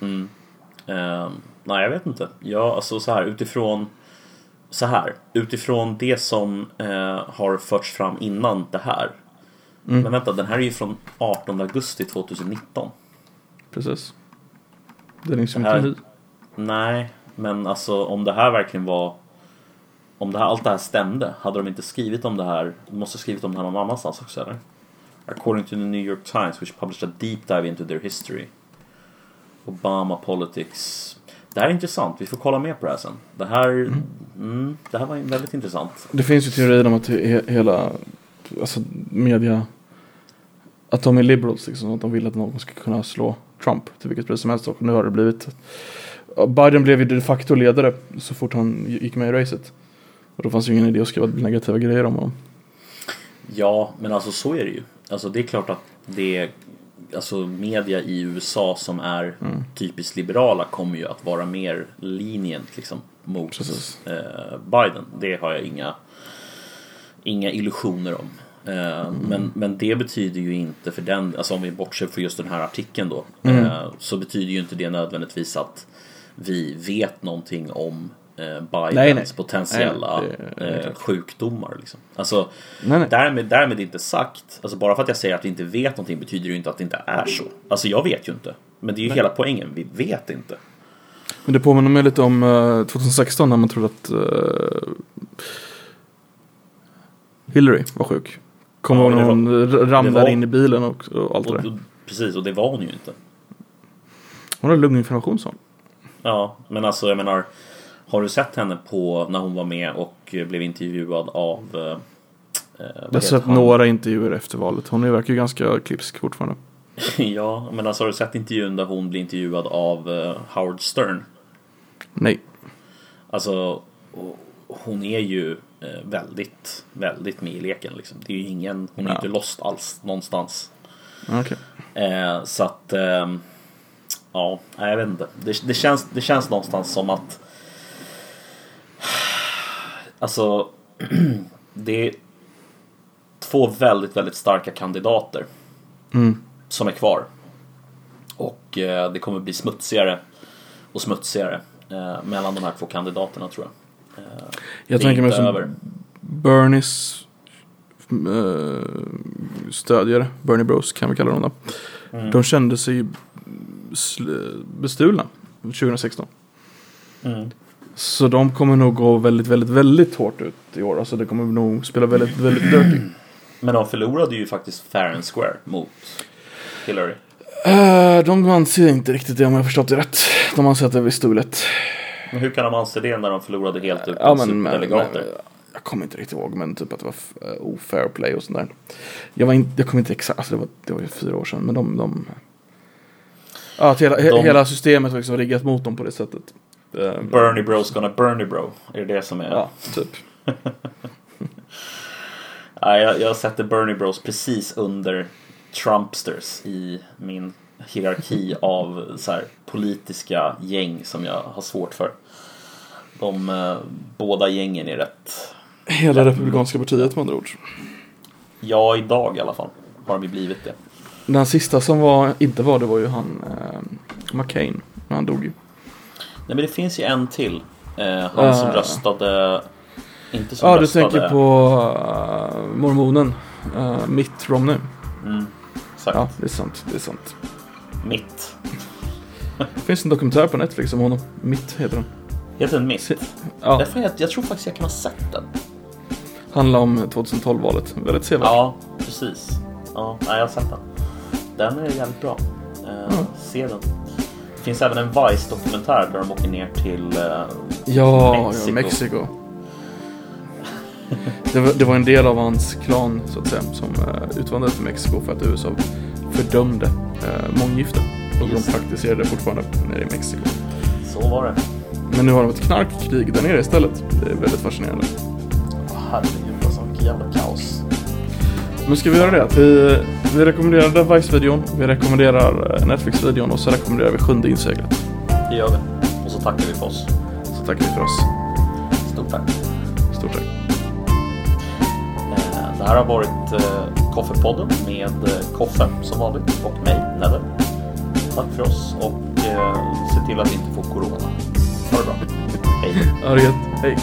Mm. Ehm, nej, jag vet inte. Ja, alltså så här utifrån så här utifrån det som eh, har förts fram innan det här. Mm. Men vänta, den här är ju från 18 augusti 2019. Precis. Det är liksom inte ny. Nej, men alltså om det här verkligen var om det här, allt det här stämde, hade de inte skrivit om det här? De måste ha skrivit om det här någon annanstans också eller? According to the New York Times, which published a deep dive into their history. Obama politics. Det här är intressant, vi får kolla mer på det här sen. Det här, mm. det här var väldigt intressant. Det finns ju teorier om att he- hela alltså, media att de är liberals liksom, att de vill att någon ska kunna slå Trump till vilket pris som helst och nu har det blivit Biden blev ju de facto ledare så fort han gick med i racet. Och då fanns ju ingen idé att skriva negativa grejer om honom. Ja, men alltså så är det ju. Alltså det är klart att det är, alltså media i USA som är Mm. typiskt liberala kommer ju att vara mer lenient liksom mot eh, Biden. Det har jag inga, inga illusioner om. Eh, Mm. men, men det betyder ju inte för den, alltså om vi bortser från just den här artikeln då, Mm. eh, så betyder ju inte det nödvändigtvis att vi vet någonting om Bidens Nej, nej. potentiella Nej, det- det eh, sjukdomar. Liksom. Alltså. Därmed, därmed inte sagt, alltså bara för att jag säger att vi inte vet någonting betyder det ju inte att det inte är så. Alltså jag vet ju inte. Men det är ju hela poängen, vi vet inte. Men det påminner mig lite om eh, 2016 när man trodde att eh, Hillary var sjuk. Kommer Ja, ihåg när det hon ramlade det var- in i bilen och, och allt det Och, där. och, precis, och det var hon ju inte. Hon hade lunginflammation sa hon. Ja, men alltså jag menar, har du sett henne på när hon var med och blev intervjuad av... Eh, eh, Jag har sett han? några intervjuer efter valet. Hon verkar ju ganska klipsk fortfarande. ja, men alltså har du sett intervjun där hon blir intervjuad av eh, Howard Stern? Nej. Alltså, hon är ju eh, väldigt, väldigt med i leken liksom. Det är ju ingen, hon är Ja. inte lost alls någonstans. Okej. Eh, så att, ehm, ja, jag vet inte. Det, det, känns, det känns någonstans som att, alltså, det är två väldigt, väldigt starka kandidater Mm. som är kvar. Och eh, det kommer bli smutsigare och smutsigare eh, mellan de här två kandidaterna tror jag. Eh, Jag tänker mig som över. Bernies eh, stödjare, Bernie Bros kan vi kalla dem då. Mm. De kände sig bestulna 2016. Mm. Så de kommer nog gå väldigt, väldigt, väldigt hårt ut i år. Alltså det kommer nog spela väldigt, väldigt dirty. Men de förlorade ju faktiskt fair and square mot Hillary. Uh, de anser inte riktigt det om jag förstått det rätt. De anser att det var stulet. Men hur kan de anse det när de förlorade helt utan Ja, superdelegater? men, jag kommer inte riktigt ihåg, men typ att det var eh, ofair play och sånt där. Jag, var inte, jag kommer inte exakt, alltså det var, det var ju fyra år sedan, men de... de ja, att hela, he, De- hela systemet var liksom riggat mot dem på det sättet. Eh, Bernie Bro's gonna Bernie Bro. Är det det som är? Ja, typ. Nej, jag, jag sätter Bernie Bros precis under Trumpsters i min hierarki av så här, politiska gäng som jag har svårt för. De eh, båda gängen är rätt, Hela Republikanska partiet med andra ord. ja idag i alla fall, har de ju blivit det. Den sista som var, inte var det var ju han eh, McCain. Men han dog ju. Nej men det finns ju en till. Eh, han som Eh. röstade, inte som Ja, du röstade. tänker på uh, mormonen. Uh, Mitt Romney. Mm, exakt. Ja, det är sant. Det är sant. Mitt. Det finns en dokumentär på Netflix om honom. Mitt heter den. Heter den Mitt? Se- Ja, Därför jag, jag tror faktiskt jag kan ha sett den. handlar om 2012-valet. Väldigt sevärd. Ja, precis. Ja, nej, jag har sett den. Den är jävligt bra. Eh. Se den. Det finns även en Vice-dokumentär där de åker ner till eh, Ja, Mexiko. ja, Mexiko. Det var, det var en del av hans klan så att säga som uh, utvandrade till Mexiko för att USA fördömde uh, månggifte. Och Just de praktiserade det fortfarande nere i Mexiko. Så var det. Men nu har de ett knarkkrig där nere istället. Det är väldigt fascinerande. Herregud alltså, vilket jävla kaos. Men ska vi göra det? Att vi, vi rekommenderar Vice-videon, vi rekommenderar eh, Netflix-videon och så rekommenderar vi Sjunde inseglet. Det gör vi. Och så tackar vi för oss. Så tackar vi för oss. Stort tack. Stort tack. Eh, Det här har varit eh, Koffepodden med Koffe som vanligt och mig, Nedde. Tack för oss och se till att inte få Corona. Ha det bra. Hej. Ha det gött. Hej.